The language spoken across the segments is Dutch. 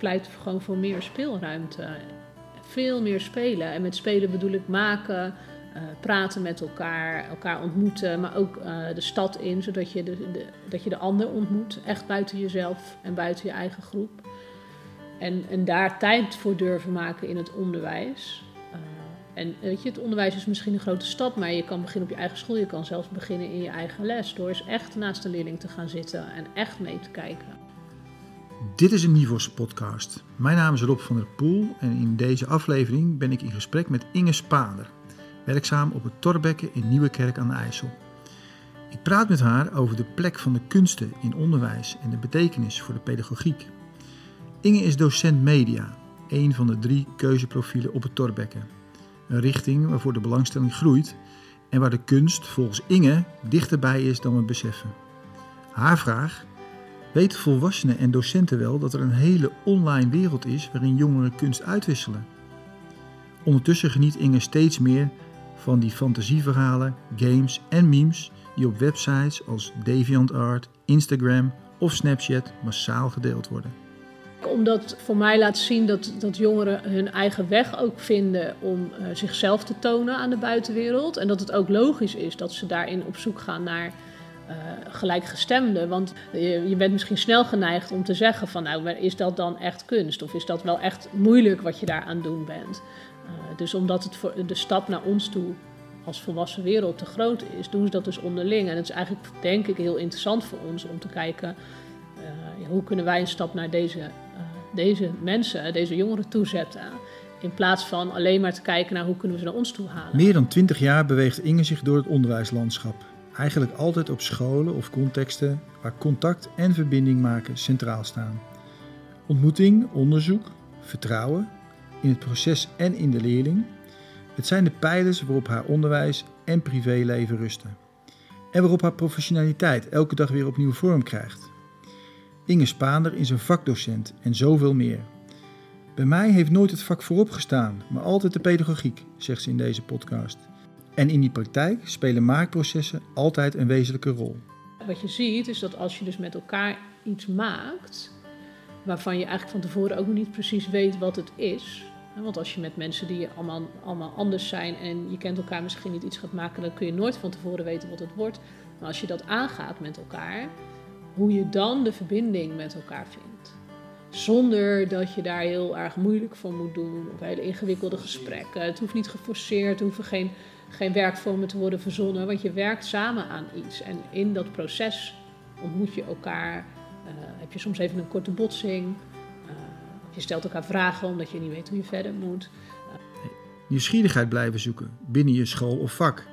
pleit gewoon voor meer speelruimte. Veel meer spelen. En met spelen bedoel ik maken, uh, praten met elkaar, elkaar ontmoeten, maar ook uh, de stad in, zodat je de, de, dat je de ander ontmoet, echt buiten jezelf en buiten je eigen groep. En, en daar tijd voor durven maken in het onderwijs. Uh, en weet je, het onderwijs is misschien een grote stap, maar je kan beginnen op je eigen school. Je kan zelfs beginnen in je eigen les, door eens echt naast de leerling te gaan zitten en echt mee te kijken. Dit is een Nivos podcast. Mijn naam is Rob van der Poel en in deze aflevering ben ik in gesprek met Inge Spader werkzaam op het Torbekken in Nieuwekerk aan de IJssel. Ik praat met haar over de plek van de kunsten in onderwijs en de betekenis voor de pedagogiek. Inge is docent media, een van de drie keuzeprofielen op het Torbekken. Een richting waarvoor de belangstelling groeit en waar de kunst volgens Inge dichterbij is dan we beseffen. Haar vraag: weten volwassenen en docenten wel dat er een hele online wereld is waarin jongeren kunst uitwisselen? Ondertussen geniet Inge steeds meer van die fantasieverhalen, games en memes die op websites als DeviantArt, Instagram of Snapchat massaal gedeeld worden. Omdat voor mij laat zien dat, dat jongeren hun eigen weg ook vinden om uh, zichzelf te tonen aan de buitenwereld. En dat het ook logisch is dat ze daarin op zoek gaan naar uh, gelijkgestemden. Want je, je, bent misschien snel geneigd om te zeggen van nou, is dat dan echt kunst? Of is dat wel echt moeilijk wat je daar aan doen bent? Uh, dus omdat het de stap naar ons toe als volwassen wereld te groot is, doen ze dat dus onderling. En het is eigenlijk, denk ik, heel interessant voor ons om te kijken uh, hoe kunnen wij een stap naar deze, deze mensen, deze jongeren toezetten. In plaats van alleen maar te kijken naar hoe kunnen we ze naar ons toe halen. Meer dan twintig jaar beweegt Inge zich door het onderwijslandschap. Eigenlijk altijd op scholen of contexten waar contact en verbinding maken centraal staan. Ontmoeting, onderzoek, vertrouwen in het proces en in de leerling. Het zijn de pijlers waarop haar onderwijs en privéleven rusten. En waarop haar professionaliteit elke dag weer opnieuw vorm krijgt. Inge Spaander is een vakdocent en zoveel meer. Bij mij heeft nooit het vak voorop gestaan, maar altijd de pedagogiek, zegt ze in deze podcast. En in die praktijk spelen maakprocessen altijd een wezenlijke rol. Wat je ziet is dat als je dus met elkaar iets maakt, waarvan je eigenlijk van tevoren ook nog niet precies weet wat het is, want als je met mensen die allemaal, allemaal anders zijn en je kent elkaar misschien niet iets gaat maken, dan kun je nooit van tevoren weten wat het wordt. Maar als je dat aangaat met elkaar, hoe je dan de verbinding met elkaar vindt. Zonder dat je daar heel erg moeilijk voor moet doen of hele ingewikkelde gesprekken. Het hoeft niet geforceerd, er hoeven geen, geen werkvormen te worden verzonnen, want je werkt samen aan iets. En in dat proces ontmoet je elkaar, uh, heb je soms even een korte botsing. Je stelt elkaar vragen omdat je niet weet hoe je verder moet. Nieuwsgierigheid blijven zoeken binnen je school of vak,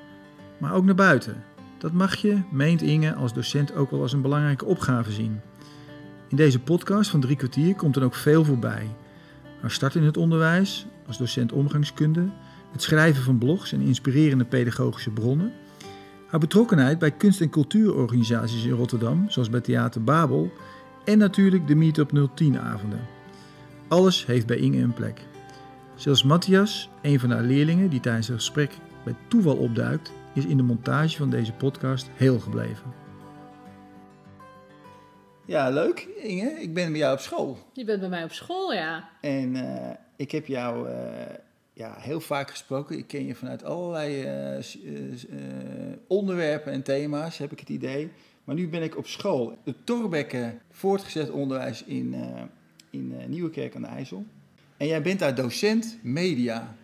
maar ook naar buiten. Dat mag je, meent Inge, als docent ook wel als een belangrijke opgave zien. In deze podcast van drie kwartier komt er ook veel voorbij. Haar start in het onderwijs, als docent omgangskunde, het schrijven van blogs en inspirerende pedagogische bronnen, haar betrokkenheid bij kunst- en cultuurorganisaties in Rotterdam, zoals bij Theater Babel, en natuurlijk de Meetup 010 avonden. Alles heeft bij Inge een plek. Zelfs Matthias, een van haar leerlingen die tijdens het gesprek bij toeval opduikt, is in de montage van deze podcast heel gebleven. Ja, leuk Inge. Ik ben bij jou op school. Je bent bij mij op school, ja. En uh, ik heb jou uh, ja, heel vaak gesproken. Ik ken je vanuit allerlei uh, onderwerpen en thema's, heb ik het idee. Maar nu ben ik op school. Het Torbekken voortgezet onderwijs in in uh, Nieuwekerk aan de IJssel. En jij bent daar docent media.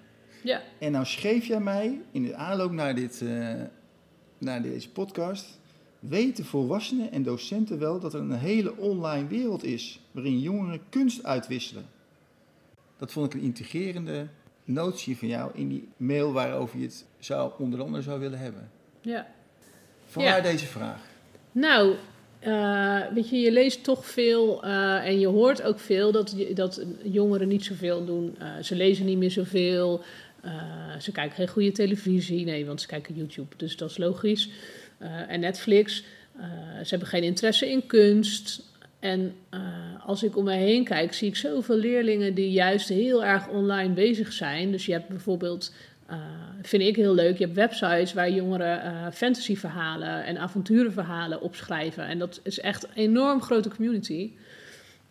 Ja. En nou schreef jij mij in de aanloop naar, dit, uh, naar deze podcast... weten volwassenen en docenten wel dat er een hele online wereld is... waarin jongeren kunst uitwisselen. Dat vond ik een integrerende notie van jou in die mail waarover je het zou, onder andere zou willen hebben. Ja. Ja. deze vraag? Nou, uh, weet je, je leest toch veel uh, en je hoort ook veel dat, dat jongeren niet zoveel doen. Uh, ze lezen niet meer zoveel. ze kijken geen goede televisie. Nee, want ze kijken YouTube, dus dat is logisch. en Netflix. ze hebben geen interesse in kunst. En als ik om me heen kijk, zie ik zoveel leerlingen die juist heel erg online bezig zijn. Dus je hebt bijvoorbeeld uh, vind ik heel leuk. Je hebt websites waar jongeren uh, fantasyverhalen en avonturenverhalen opschrijven. En dat is echt een enorm grote community.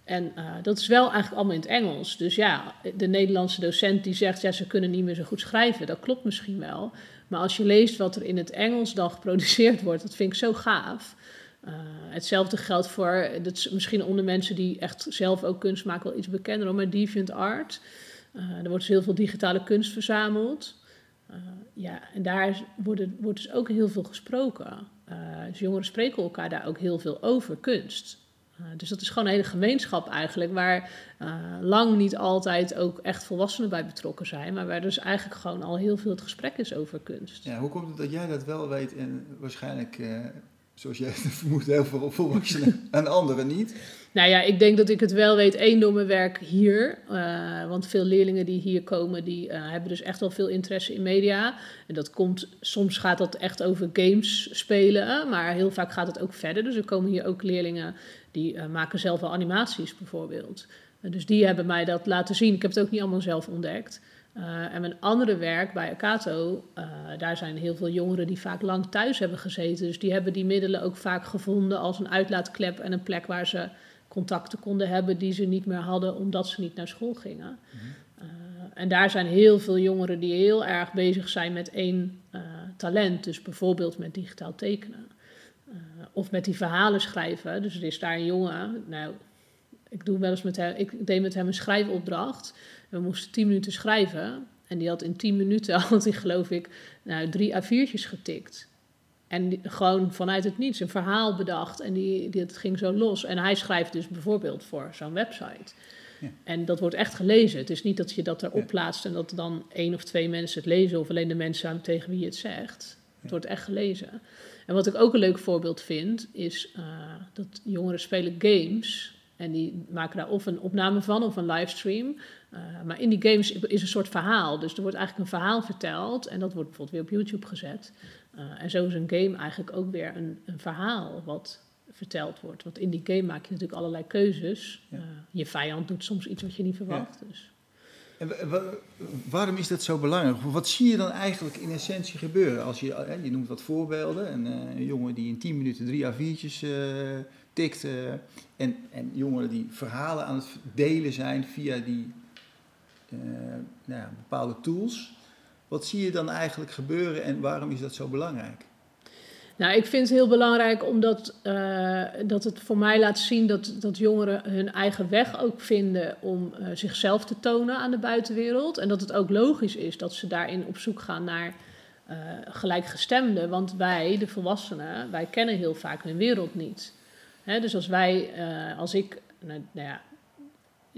En dat is wel eigenlijk allemaal in het Engels. Dus ja, de Nederlandse docent die zegt, ja, ze kunnen niet meer zo goed schrijven. Dat klopt misschien wel. Maar als je leest wat er in het Engels dan geproduceerd wordt, dat vind ik zo gaaf. Uh, hetzelfde geldt voor, dat is misschien onder mensen die echt zelf ook kunst maken wel iets bekender, maar DeviantArt. Uh, er wordt dus heel veel digitale kunst verzameld. Uh, ja, en daar wordt, wordt dus ook heel veel gesproken. dus jongeren spreken elkaar daar ook heel veel over, kunst. dus dat is gewoon een hele gemeenschap eigenlijk, waar lang niet altijd ook echt volwassenen bij betrokken zijn, maar waar dus eigenlijk gewoon al heel veel het gesprek is over kunst. Ja, hoe komt het dat jij dat wel weet en waarschijnlijk zoals jij vermoedt, heel veel volwassenen en anderen niet. Nou ja, ik denk dat ik het wel weet, één door mijn werk hier. Uh, want veel leerlingen die hier komen, die uh, hebben dus echt wel veel interesse in media. En dat komt, soms gaat dat echt over games spelen, maar heel vaak gaat het ook verder. Dus er komen hier ook leerlingen die uh, maken zelf wel animaties bijvoorbeeld. dus die hebben mij dat laten zien. Ik heb het ook niet allemaal zelf ontdekt. Uh, en mijn andere werk bij Akato, uh, daar zijn heel veel jongeren die vaak lang thuis hebben gezeten. Dus die hebben die middelen ook vaak gevonden als een uitlaatklep en een plek waar ze contacten konden hebben die ze niet meer hadden omdat ze niet naar school gingen. uh, en daar zijn heel veel jongeren die heel erg bezig zijn met één talent. Dus bijvoorbeeld met digitaal tekenen. of met die verhalen schrijven. Dus er is daar een jongen, nou, ik, doe wel eens met hem, ik deed met hem een schrijfopdracht. We moesten tien minuten schrijven. En die had in tien minuten, had hij geloof ik, nou, drie A4'tjes getikt. En gewoon vanuit het niets een verhaal bedacht. En die, die, het ging zo los. En hij schrijft dus bijvoorbeeld voor zo'n website. Ja. En dat wordt echt gelezen. Het is niet dat je dat erop ja. plaatst en dat dan één of twee mensen het lezen. Of alleen de mensen tegen wie je het zegt. Het wordt echt gelezen. En wat ik ook een leuk voorbeeld vind, is uh, dat jongeren spelen games. En die maken daar of een opname van of een livestream. Uh, maar in die games is een soort verhaal. Dus er wordt eigenlijk een verhaal verteld en dat wordt bijvoorbeeld weer op YouTube gezet. Uh, en zo is een game eigenlijk ook weer een, een, verhaal wat verteld wordt. Want in die game maak je natuurlijk allerlei keuzes. Ja. Uh, je vijand doet soms iets wat je niet verwacht. Ja. Dus. En waarom is dat zo belangrijk? Wat zie je dan eigenlijk in essentie gebeuren? Als je, je noemt wat voorbeelden. En, een jongen die in 10 minuten drie A4'tjes tikt. en, en jongeren die verhalen aan het delen zijn via die uh, nou bepaalde tools. Wat zie je dan eigenlijk gebeuren en waarom is dat zo belangrijk? Nou, ik vind het heel belangrijk omdat uh, dat het voor mij laat zien dat, dat jongeren hun eigen weg ook vinden om uh, zichzelf te tonen aan de buitenwereld. En dat het ook logisch is dat ze daarin op zoek gaan naar uh, gelijkgestemden. Want wij, de volwassenen, wij kennen heel vaak hun wereld niet. Dus als wij, als ik, nou, nou ja,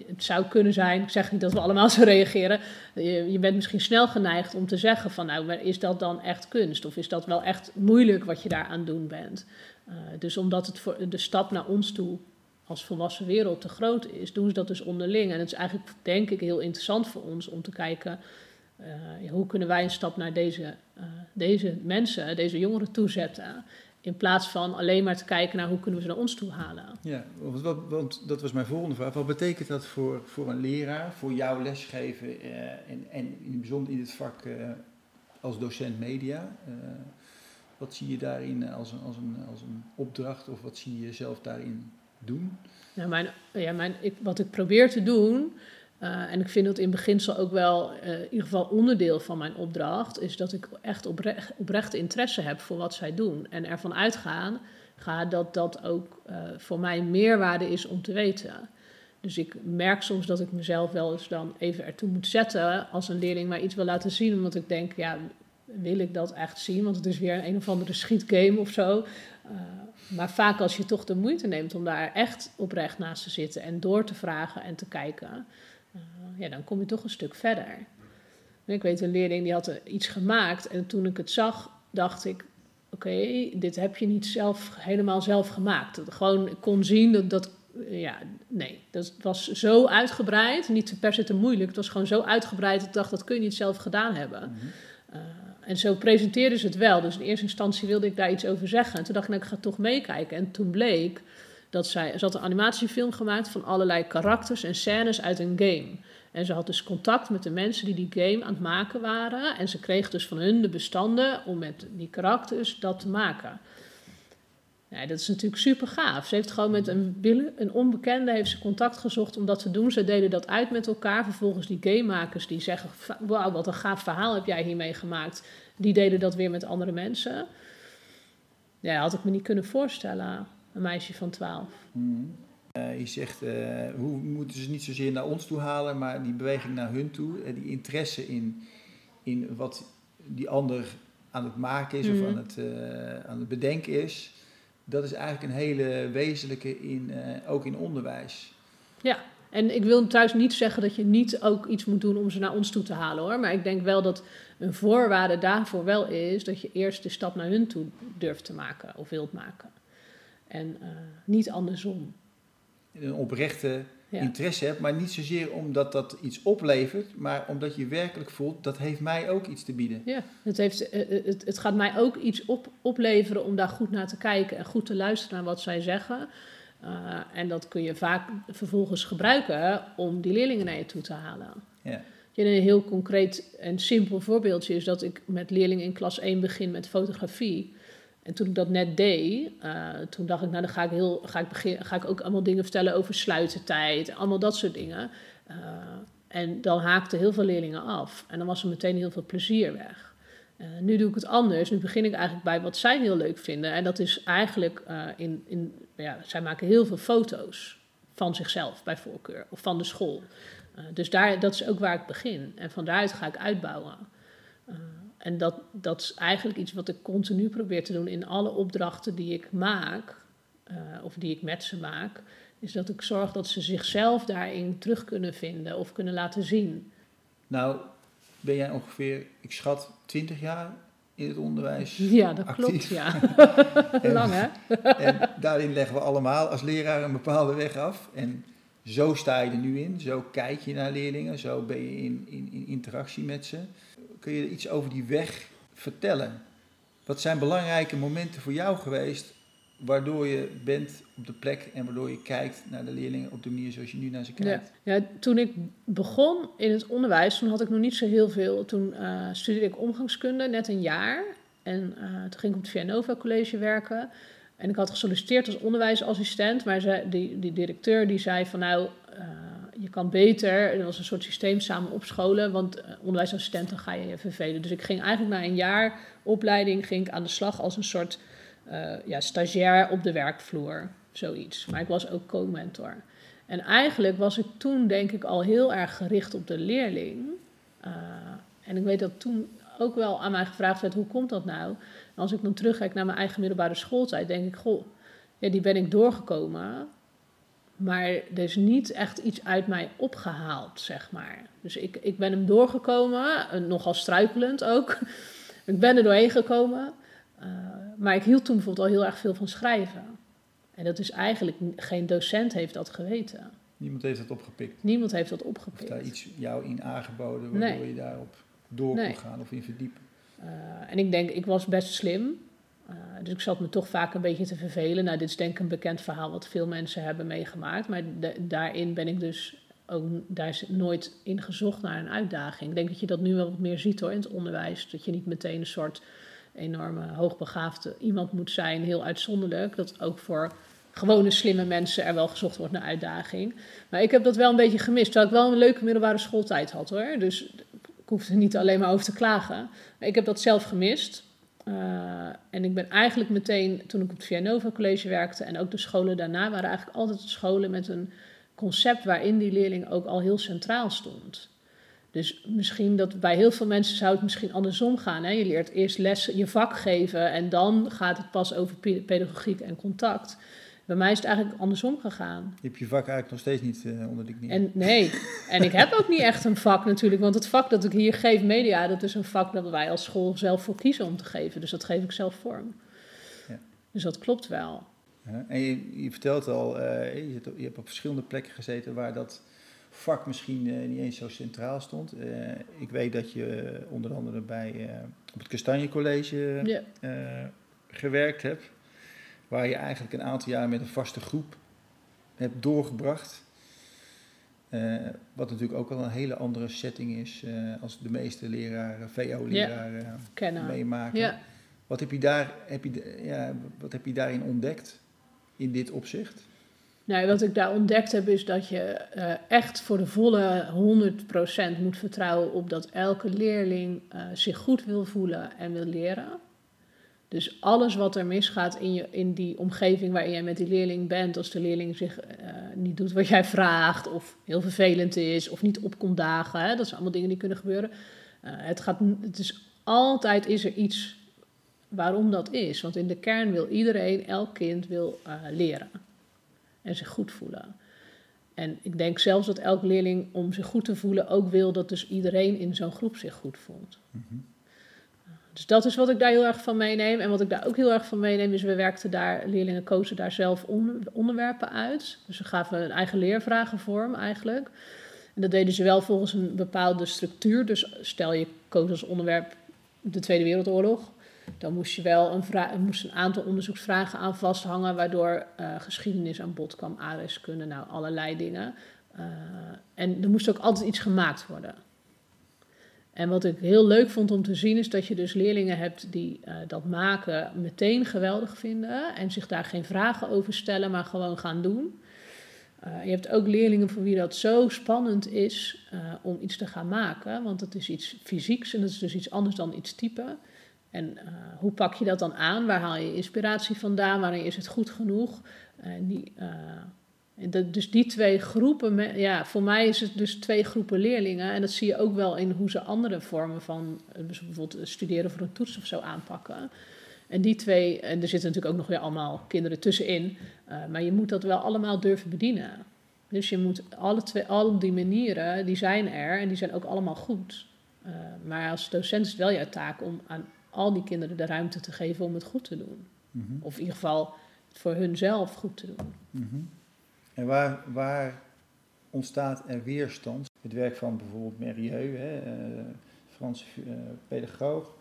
het zou kunnen zijn, ik zeg niet dat we allemaal zo reageren, je, je, bent misschien snel geneigd om te zeggen van nou, is dat dan echt kunst? Of is dat wel echt moeilijk wat je daar aan doen bent? Uh, dus omdat het voor de stap naar ons toe als volwassen wereld te groot is, doen ze dat dus onderling. En het is eigenlijk, denk ik, heel interessant voor ons om te kijken, uh, hoe kunnen wij een stap naar deze, deze mensen, deze jongeren toezetten? In plaats van alleen maar te kijken naar hoe kunnen we ze naar ons toe halen. Ja, want, wat, want dat was mijn volgende vraag. Wat betekent dat voor, voor een leraar, voor jouw lesgeven uh, en, en in het bijzonder in het vak uh, als docent media? Uh, wat zie je daarin als een, als, een, als een opdracht of wat zie je zelf daarin doen? Nou, mijn, ja, mijn, ik, wat ik probeer te doen, uh, en ik vind dat in beginsel ook wel uh, in ieder geval onderdeel van mijn opdracht, is dat ik echt oprecht, oprecht interesse heb voor wat zij doen. En ervan uitgaan ga dat dat ook uh, voor mij meerwaarde is om te weten. Dus ik merk soms dat ik mezelf wel eens dan even ertoe moet zetten als een leerling mij iets wil laten zien, omdat ik denk, ja, wil ik dat echt zien? Want het is weer een, een of andere schietgame of zo. maar vaak als je toch de moeite neemt om daar echt oprecht naast te zitten en door te vragen en te kijken, ja, dan kom je toch een stuk verder. Ik weet een leerling die had iets gemaakt en toen ik het zag, dacht ik: oké, dit heb je niet zelf, helemaal zelf gemaakt. Dat gewoon ik kon zien dat dat, ja, nee, dat was zo uitgebreid, niet per se te moeilijk, het was gewoon zo uitgebreid dat ik dacht: dat kun je niet zelf gedaan hebben. Mm -hmm. uh, en zo presenteerden ze het wel. Dus in eerste instantie wilde ik daar iets over zeggen. En toen dacht ik, nou, ik ga toch meekijken. En toen bleek dat zij, ze had een animatiefilm gemaakt van allerlei karakters en scènes uit een game. En ze had dus contact met de mensen die die game aan het maken waren. En ze kreeg dus van hun de bestanden om met die karakters dat te maken. Dat is natuurlijk super gaaf. Ze heeft gewoon met een, een onbekende heeft ze contact gezocht om dat te doen. Ze deden dat uit met elkaar. Vervolgens die gamemakers die zeggen... wauw, wat een gaaf verhaal heb jij hiermee gemaakt. Die deden dat weer met andere mensen. Ja, had ik me niet kunnen voorstellen. Een meisje van 12. Hmm. Eh, je zegt, eh, hoe moeten ze niet zozeer naar ons toe halen, maar die beweging naar hun toe. eh, die interesse in, in wat die ander aan het maken is Mhm. of aan het, aan het bedenken is. Dat is eigenlijk een hele wezenlijke, in, ook in onderwijs. En ik wil trouwens niet zeggen dat je niet ook iets moet doen om ze naar ons toe te halen hoor. Maar ik denk wel dat een voorwaarde daarvoor wel is dat je eerst de stap naar hun toe durft te maken of wilt maken. En niet andersom. Een oprechte Ja. interesse hebt, maar niet zozeer omdat dat iets oplevert, maar omdat je werkelijk voelt, dat heeft mij ook iets te bieden. Ja, het, heeft, eh, eh, het, het gaat mij ook iets op, opleveren om daar goed naar te kijken en goed te luisteren naar wat zij zeggen. Eh, en dat kun je vaak vervolgens gebruiken om die leerlingen naar je toe te halen. Ja, Een heel concreet en simpel voorbeeldje is dat ik met leerlingen in klas 1 begin met fotografie. En toen ik dat net deed, eh, toen dacht ik, nou dan ga ik, heel, ga, ik begin, ga ik ook allemaal dingen vertellen over sluitertijd, allemaal dat soort dingen. Eh, en dan haakten heel veel leerlingen af. En dan was er meteen heel veel plezier weg. Eh, nu doe ik het anders. Nu begin ik eigenlijk bij wat zij heel leuk vinden. En dat is eigenlijk in, in ja, zij maken heel veel foto's van zichzelf bij voorkeur of van de school. Dus daar, dat is ook waar ik begin. En van daaruit ga ik uitbouwen. En dat, dat is eigenlijk iets wat ik continu probeer te doen in alle opdrachten die ik maak, eh, of die ik met ze maak, is dat ik zorg dat ze zichzelf daarin terug kunnen vinden of kunnen laten zien. Nou, ben jij ongeveer, ik schat, 20 jaar in het onderwijs. Ja, dat Actief. klopt, ja. En- Lang hè? En daarin leggen we allemaal als leraar een bepaalde weg af. En zo sta je er nu in, zo kijk je naar leerlingen, zo ben je in, in, in interactie met ze. Kun je iets over die weg vertellen? Wat zijn belangrijke momenten voor jou geweest waardoor je bent op de plek en waardoor je kijkt naar de leerlingen op de manier zoals je nu naar ze Ja. kijkt? ja, toen ik begon in het onderwijs, toen had ik nog niet zo heel veel. Toen eh, studeerde ik omgangskunde, net een jaar. En eh, toen ging ik op het Vianova College werken. En ik had gesolliciteerd als onderwijsassistent, maar ze, die, die directeur die zei van nou, eh, je kan beter, er was een soort systeem samen opscholen, want eh, onderwijsassistent dan ga je je vervelen. Dus ik ging eigenlijk na een jaar opleiding ging ik aan de slag als een soort eh, ja, stagiair op de werkvloer, zoiets. Maar ik was ook co-mentor. En eigenlijk was ik toen denk ik al heel erg gericht op de leerling. Eh, en ik weet dat toen ook wel aan mij gevraagd werd, hoe komt dat nou? En als ik dan terugkijk naar mijn eigen middelbare schooltijd, denk ik, goh, ja, die ben ik doorgekomen. Maar er is niet echt iets uit mij opgehaald, zeg maar. Dus ik, ik ben hem doorgekomen, eh, nogal struikelend ook. ik ben er doorheen gekomen. Eh, maar ik hield toen bijvoorbeeld al heel erg veel van schrijven. En dat is eigenlijk, geen docent heeft dat geweten. Niemand heeft dat opgepikt. Niemand heeft dat Of opgepikt. daar iets jou in aangeboden waardoor Nee. je daarop door Nee. kon gaan of in verdiepen. Eh, en ik denk, ik was best slim. Eh, dus ik zat me toch vaak een beetje te vervelen. Nou, dit is denk ik een bekend verhaal wat veel mensen hebben meegemaakt. Maar da- daarin ben ik dus ook, daar is nooit in gezocht naar een uitdaging. Ik denk dat je dat nu wel wat meer ziet hoor in het onderwijs. Dat je niet meteen een soort enorme hoogbegaafde iemand moet zijn, heel uitzonderlijk. Dat ook voor gewone slimme mensen er wel gezocht wordt naar uitdaging. Maar ik heb dat wel een beetje gemist. Terwijl ik wel een leuke middelbare schooltijd had hoor. Dus ik hoef er niet alleen maar over te klagen. Ik heb dat zelf gemist. Eh, en ik ben eigenlijk meteen, toen ik op het Vianova College werkte en ook de scholen daarna, waren eigenlijk altijd scholen met een concept waarin die leerling ook al heel centraal stond. Dus misschien dat bij heel veel mensen zou het misschien andersom gaan. Hè? Je leert eerst les, je vak geven en dan gaat het pas over pe- pedagogiek en contact. Bij mij is het eigenlijk andersom gegaan. Je hebt je vak eigenlijk nog steeds niet eh, onder de knie. En nee, en ik heb ook niet echt een vak natuurlijk, want het vak dat ik hier geef, media, dat is een vak dat wij als school zelf voor kiezen om te geven. Dus dat geef ik zelf vorm. Ja. Dus dat klopt wel. Ja, En je, je vertelt al, eh, je, je hebt op verschillende plekken gezeten waar dat vak misschien eh, niet eens zo centraal stond. Ik weet dat je onder andere bij, op het Kastanje College Ja. gewerkt hebt. Waar je eigenlijk een aantal jaar met een vaste groep hebt doorgebracht. Eh, wat natuurlijk ook al een hele andere setting is eh, als de meeste leraren, VO-leraren meemaken. Ja. Wat heb je, daar, heb je, ja, wat heb je daarin ontdekt in dit opzicht? Nou, wat ik daar ontdekt heb is dat je uh, echt voor de volle 100% moet vertrouwen op dat elke leerling zich goed wil voelen en wil leren. Dus alles wat er misgaat in, je, in die omgeving waarin jij met die leerling bent, als de leerling zich uh, niet doet wat jij vraagt, of heel vervelend is, of niet op komt dagen, hè, dat zijn allemaal dingen die kunnen gebeuren. het, gaat, het is altijd is er iets waarom dat is. Want in de kern wil iedereen, elk kind wil leren en zich goed voelen. En ik denk zelfs dat elk leerling om zich goed te voelen ook wil dat dus iedereen in zo'n groep zich goed voelt. Mm Dus dat is wat ik daar heel erg van meeneem. En wat ik daar ook heel erg van meeneem is, we werkten daar, leerlingen kozen daar zelf onderwerpen uit. Dus ze gaven een eigen leervragenvorm eigenlijk. En dat deden ze wel volgens een bepaalde structuur. Dus stel je koos als onderwerp de Tweede Wereldoorlog. Dan moest je wel een, moest een aantal onderzoeksvragen aan vasthangen, waardoor uh, geschiedenis aan bod kwam, aardrijkskunde, nou allerlei dingen. Uh, en er moest ook altijd iets gemaakt worden. En wat ik heel leuk vond om te zien is dat je dus leerlingen hebt die uh, dat maken meteen geweldig vinden en zich daar geen vragen over stellen, maar gewoon gaan doen. je hebt ook leerlingen voor wie dat zo spannend is om iets te gaan maken, want het is iets fysieks en dat is dus iets anders dan iets typen. En hoe pak je dat dan aan? Waar haal je inspiratie vandaan? Wanneer is het goed genoeg? En die, dus die twee groepen, ja, voor mij is het dus twee groepen leerlingen. En dat zie je ook wel in hoe ze andere vormen van dus bijvoorbeeld studeren voor een toets of zo aanpakken. En die twee, en er zitten natuurlijk ook nog weer allemaal kinderen tussenin, uh, maar je moet dat wel allemaal durven bedienen. Dus je moet alle twee, al die manieren, die zijn er en die zijn ook allemaal goed. Uh, maar als docent is het wel jouw taak om aan al die kinderen de ruimte te geven om het goed te doen. Mhm. Of in ieder geval voor hunzelf goed te doen. Mhm. En waar, waar ontstaat er weerstand? Het werk van bijvoorbeeld Merieux, hè, uh, Franse uh, pedagoog,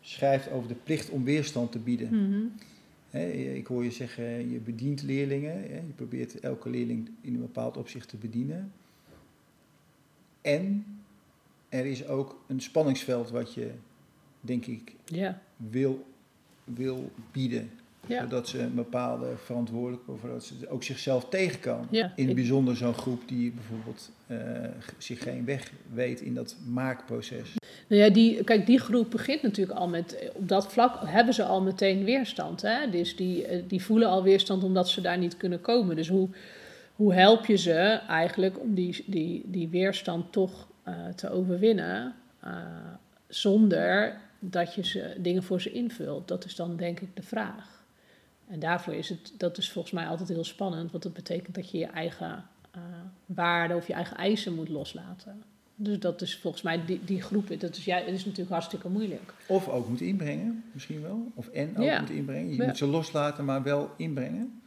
schrijft over de plicht om weerstand te bieden. Mhm. ik hoor je zeggen, je bedient leerlingen, je probeert elke leerling in een bepaald opzicht te bedienen. En er is ook een spanningsveld wat je denk ik, ja. wil, wil bieden. Zodat ze een bepaalde verantwoordelijke, of dat ze ook zichzelf tegenkomen. Ja, in het bijzonder zo'n groep die bijvoorbeeld uh, zich geen weg weet in dat maakproces. Nou ja, die, kijk, die groep begint natuurlijk al met, op dat vlak hebben ze al meteen weerstand. Hè? Dus die, eh, die voelen al weerstand omdat ze daar niet kunnen komen. Dus hoe, hoe help je ze eigenlijk om die, die, die weerstand toch uh, te overwinnen? Uh, zonder dat je ze, dingen voor ze invult. Dat is dan denk ik de vraag. En daarvoor is het, dat is volgens mij altijd heel spannend, want dat betekent dat je je eigen uh, waarden of je eigen eisen moet loslaten. Dus dat is volgens mij die, die groep, dat is, ja, dat is natuurlijk hartstikke moeilijk. Of ook moet inbrengen, misschien wel. Of en ook moet inbrengen. Je moet ze loslaten, maar wel inbrengen.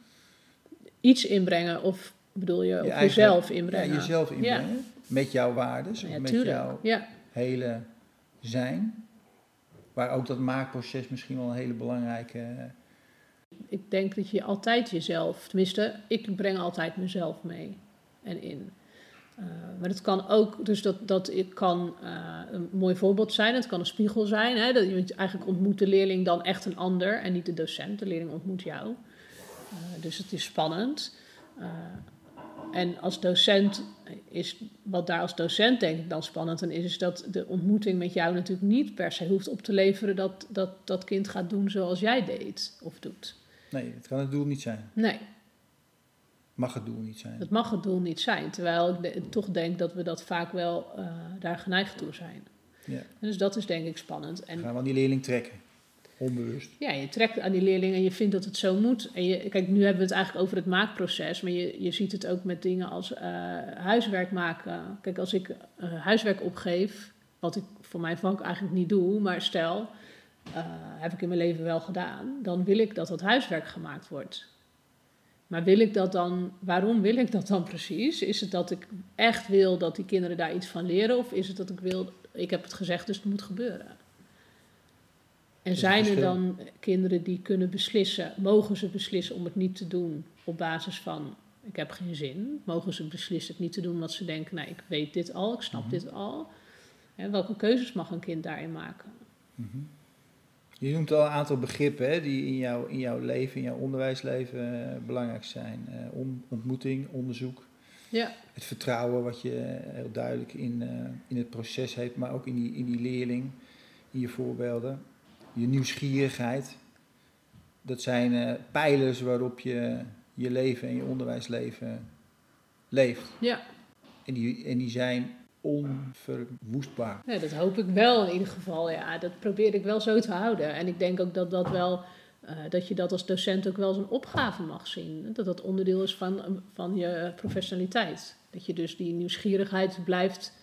Iets inbrengen, of bedoel je, je jezelf inbrengen. Ja, jezelf inbrengen. Met jouw waarden, of met jouw hele zijn. Waar ook dat maakproces misschien wel een hele belangrijke. Ik denk dat je altijd jezelf, tenminste, ik breng altijd mezelf mee en in. Uh, maar het kan ook, dus dat, dat kan uh, een mooi voorbeeld zijn, het kan een spiegel zijn. Hè, dat je eigenlijk ontmoet de leerling dan echt een ander en niet de docent. De leerling ontmoet jou. Uh, dus het is spannend. En als docent is, wat daar als docent denk ik dan spannend aan is, is dat de ontmoeting met jou natuurlijk niet per se hoeft op te leveren dat dat, dat kind gaat doen zoals jij deed of doet. Nee, het kan het doel niet zijn. Nee. Mag het doel niet zijn. Het mag het doel niet zijn, terwijl ik toch denk dat we dat vaak wel uh, daar geneigd toe zijn. Ja. dus dat is denk ik spannend. En, Gaan we aan die leerling trekken? Onbewust. Ja, je trekt aan die leerling en je vindt dat het zo moet. En je, kijk, nu hebben we het eigenlijk over het maakproces, maar je, je ziet het ook met dingen als uh, huiswerk maken. Kijk, als ik uh, huiswerk opgeef, wat ik voor mijn vak eigenlijk niet doe, maar stel, uh, heb ik in mijn leven wel gedaan, dan wil ik dat dat huiswerk gemaakt wordt. Maar wil ik dat dan, waarom wil ik dat dan precies? Is het dat ik echt wil dat die kinderen daar iets van leren, of is het dat ik wil, ik heb het gezegd, dus het moet gebeuren? En zijn er dan kinderen die kunnen beslissen, mogen ze beslissen om het niet te doen op basis van ik heb geen zin? Mogen ze beslissen het niet te doen omdat ze denken, nou ik weet dit al, ik snap mhm. dit al? En welke keuzes mag een kind daarin maken? Mhm. Je noemt al een aantal begrippen hè, die in, jou, in jouw leven, in jouw onderwijsleven uh, belangrijk zijn. Uh, ontmoeting, onderzoek, ja. het vertrouwen wat je heel duidelijk in, uh, in het proces heeft, maar ook in die, in die leerling, in je voorbeelden. Je nieuwsgierigheid. Dat zijn pijlers waarop je je leven en je onderwijsleven leeft. Ja. En die, en die zijn onverwoestbaar. Dat hoop ik wel in ieder geval. Ja, dat probeer ik wel zo te houden. En ik denk ook dat dat wel. Uh, dat je dat als docent ook wel als een opgave mag zien. Dat dat onderdeel is van, van je professionaliteit. Dat je dus die nieuwsgierigheid blijft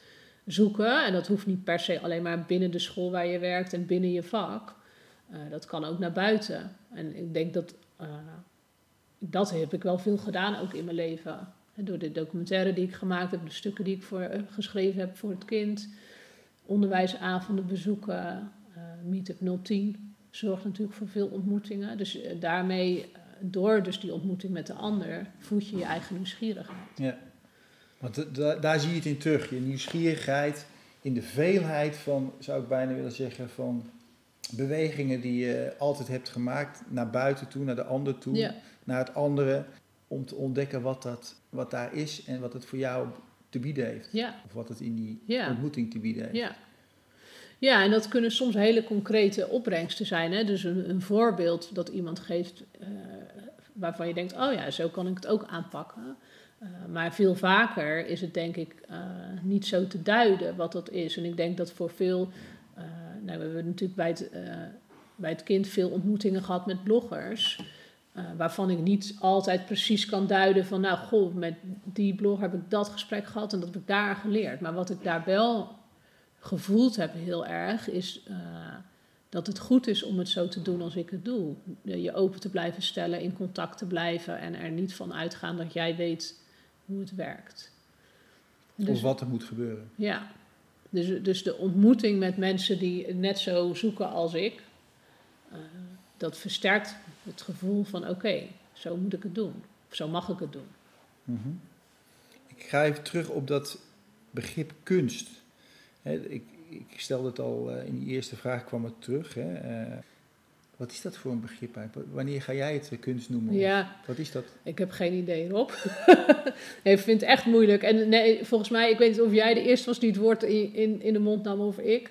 zoeken. En dat hoeft niet per se alleen maar binnen de school waar je werkt en binnen je vak. Uh, dat kan ook naar buiten. En ik denk dat. Uh, dat heb ik wel veel gedaan ook in mijn leven. Door de documentaire die ik gemaakt heb, de stukken die ik voor, uh, geschreven heb voor het kind, onderwijsavonden bezoeken, uh, Meetup 010 zorgt natuurlijk voor veel ontmoetingen. Dus uh, daarmee, door dus die ontmoeting met de ander, voed je je eigen nieuwsgierigheid. Ja, want daar zie je het in terug, je nieuwsgierigheid in de veelheid van, zou ik bijna willen zeggen, van bewegingen die je altijd hebt gemaakt naar buiten toe, naar de ander toe, ja. naar het andere om te ontdekken wat, dat, wat daar is en wat het voor jou te bieden heeft. Ja. Of wat het in die Ja. ontmoeting te bieden heeft. Ja. Ja, en dat kunnen soms hele concrete opbrengsten zijn. Hè? Dus een, een voorbeeld dat iemand geeft eh, waarvan je denkt, oh ja, zo kan ik het ook aanpakken. Uh, maar veel vaker is het denk ik uh, niet zo te duiden wat dat is. En ik denk dat voor veel, nou, we hebben natuurlijk bij het, bij het kind veel ontmoetingen gehad met bloggers. Uh, waarvan ik niet altijd precies kan duiden van, nou goh, met die blog heb ik dat gesprek gehad en dat heb ik daar geleerd. Maar wat ik daar wel gevoeld heb heel erg, is uh, dat het goed is om het zo te doen als ik het doe. Je open te blijven stellen, in contact te blijven en er niet van uitgaan dat jij weet hoe het werkt. Dus, of wat er moet gebeuren. Ja, dus, dus de ontmoeting met mensen die net zo zoeken als ik, uh, dat versterkt het gevoel van oké, okay, zo moet ik het doen. Of zo mag ik het doen. Mm-hmm. Ik ga even terug op dat begrip kunst. He, ik, ik stelde het al uh, in die eerste vraag kwam het terug. Hè. Uh, wat is dat voor een begrip eigenlijk? Wanneer ga jij het kunst noemen? Ja, wat is dat? Ik heb geen idee erop. nee, ik vind het echt moeilijk. En nee, volgens mij, ik weet niet of jij de eerste was die het woord in, in, in de mond nam of ik.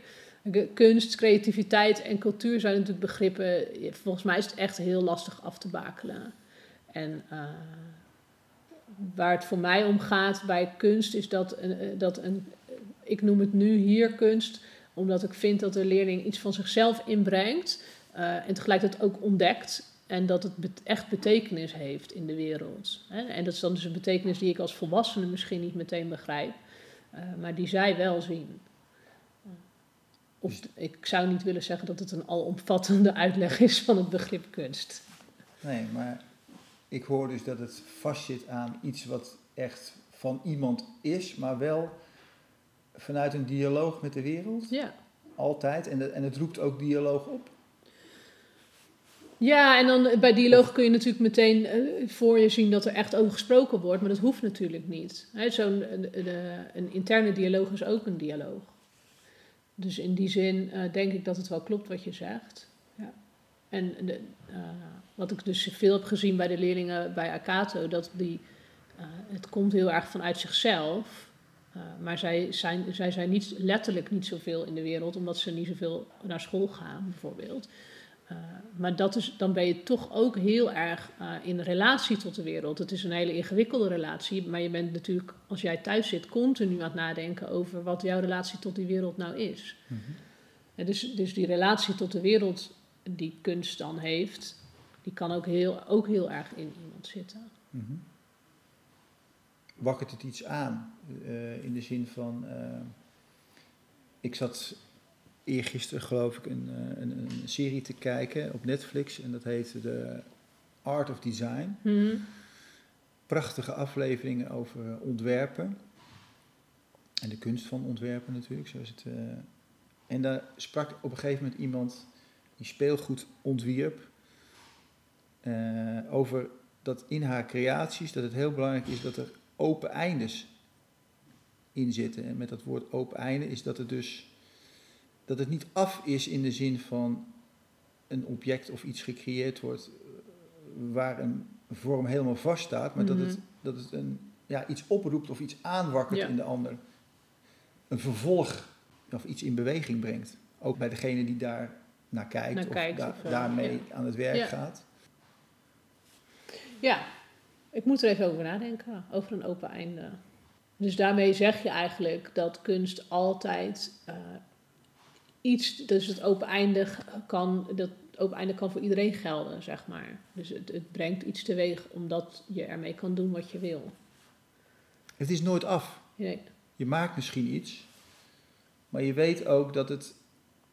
Kunst, creativiteit en cultuur zijn natuurlijk begrippen. Volgens mij is het echt heel lastig af te bakelen. En uh, waar het voor mij om gaat bij kunst is dat, een, dat een, ik noem het nu hier kunst, omdat ik vind dat de leerling iets van zichzelf inbrengt en tegelijkertijd ook ontdekt. En dat het echt betekenis heeft in de wereld. En dat is dan dus een betekenis die ik als volwassene misschien niet meteen begrijp, maar die zij wel zien. Of ik zou niet willen zeggen dat het een alomvattende uitleg is van het begrip kunst. Nee, maar ik hoor dus dat het vastzit aan iets wat echt van iemand is, maar wel vanuit een dialoog met de wereld. Ja. Altijd. En, de, en het roept ook dialoog op. Ja, en dan bij dialoog kun je natuurlijk meteen uh, voor je zien dat er echt over gesproken wordt, maar dat hoeft natuurlijk niet. Zo'n een interne dialoog is ook een dialoog. Dus in die zin uh, denk ik dat het wel klopt wat je zegt. Ja. En de, uh, wat ik dus veel heb gezien bij de leerlingen bij Akato, dat die, uh, het komt heel erg vanuit zichzelf. maar zij zijn, zij zijn niet, letterlijk niet zoveel in de wereld, omdat ze niet zoveel naar school gaan, bijvoorbeeld. Uh, maar dat is, dan ben je toch ook heel erg uh, in relatie tot de wereld. Het is een hele ingewikkelde relatie, maar je bent natuurlijk, als jij thuis zit, continu aan het nadenken over wat jouw relatie tot die wereld nou is. En dus, dus die relatie tot de wereld die kunst dan heeft, die kan ook heel, ook heel erg in iemand zitten. Mm-hmm. Wakkert het iets aan? Uh, in de zin van, ik zat eergisteren geloof ik een, een, een, serie te kijken op Netflix en dat heette The Art of Design. Mm-hmm. Prachtige afleveringen over ontwerpen en de kunst van ontwerpen natuurlijk. Zo is het, uh, en daar sprak op een gegeven moment iemand die speelgoed ontwierp uh, over dat in haar creaties dat het heel belangrijk is dat er open eindes in zitten. En met dat woord open einde is dat het dus dat het niet af is in de zin van een object of iets gecreëerd wordt eh, waar een vorm helemaal vast staat, maar dat het, Mhm. dat het een, ja, iets oproept of iets aanwakkert Ja. in de ander. Een vervolg of iets in beweging brengt. Ook bij degene die daar naar kijkt Naar of, kijkt da- of, eh, daarmee ja. aan het werk Ja. gaat. Ja, ik moet er even over nadenken, over een open einde. Dus daarmee zeg je eigenlijk dat kunst altijd eh, iets, dus het open einde g- kan, dat open einde kan voor iedereen gelden, zeg maar. Dus het, het brengt iets teweeg omdat je ermee kan doen wat je wil. Het is nooit af. Nee. Je maakt misschien iets, maar je weet ook dat het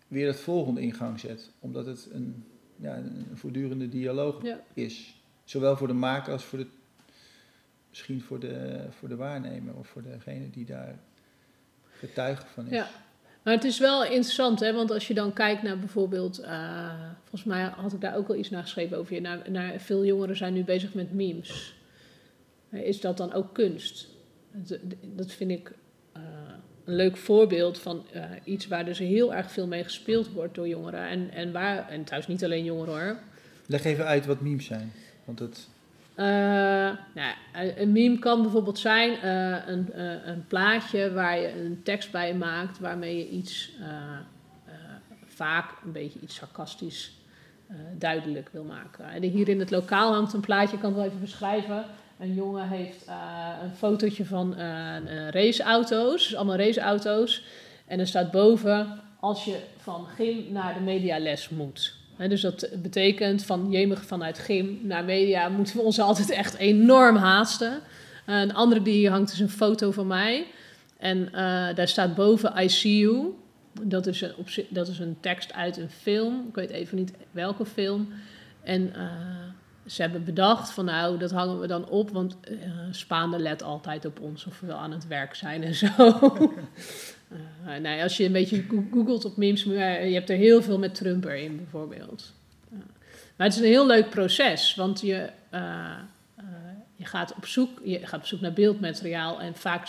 weer het volgende in gang zet. Omdat het een, ja, een voortdurende dialoog Ja. is. Zowel voor de maker als voor de, misschien voor de, voor de waarnemer of voor degene die daar getuige van is. Ja. Maar het is wel interessant, hè? want als je dan kijkt naar bijvoorbeeld, eh, volgens mij had ik daar ook al iets naar geschreven over je, naar, naar veel jongeren zijn nu bezig met memes. Is dat dan ook kunst? Dat, vind ik eh, een leuk voorbeeld van eh, iets waar dus heel erg veel mee gespeeld wordt door jongeren. En, en, waar, en trouwens niet alleen jongeren hoor. Leg even uit wat memes zijn. Want het, Eh, nou, een meme kan bijvoorbeeld zijn eh, een, eh, een plaatje waar je een tekst bij maakt waarmee je iets vaak een beetje iets sarcastisch duidelijk wil maken. En hier in het lokaal hangt een plaatje, ik kan het wel even beschrijven. Een jongen heeft een fotootje van raceauto's, dus allemaal raceauto's. En er staat boven, als je van gym naar de mediales moet. Dus dat betekent van jemig vanuit gym naar media moeten we ons altijd echt enorm haasten. Eh, een andere die hier hangt is een foto van mij. En eh, daar staat boven I see you. Dat is, een, dat is een tekst uit een film. Ik weet even niet welke film. En eh, ze hebben bedacht van nou, dat hangen we dan op. Want Spaande let altijd op ons of we aan het werk zijn en zo. Eh, nou ja, als je een beetje go- googelt op memes, maar je hebt er heel veel met Trump erin bijvoorbeeld. Maar het is een heel leuk proces, want je, eh, eh, je, gaat op zoek, je gaat op zoek naar beeldmateriaal en vaak,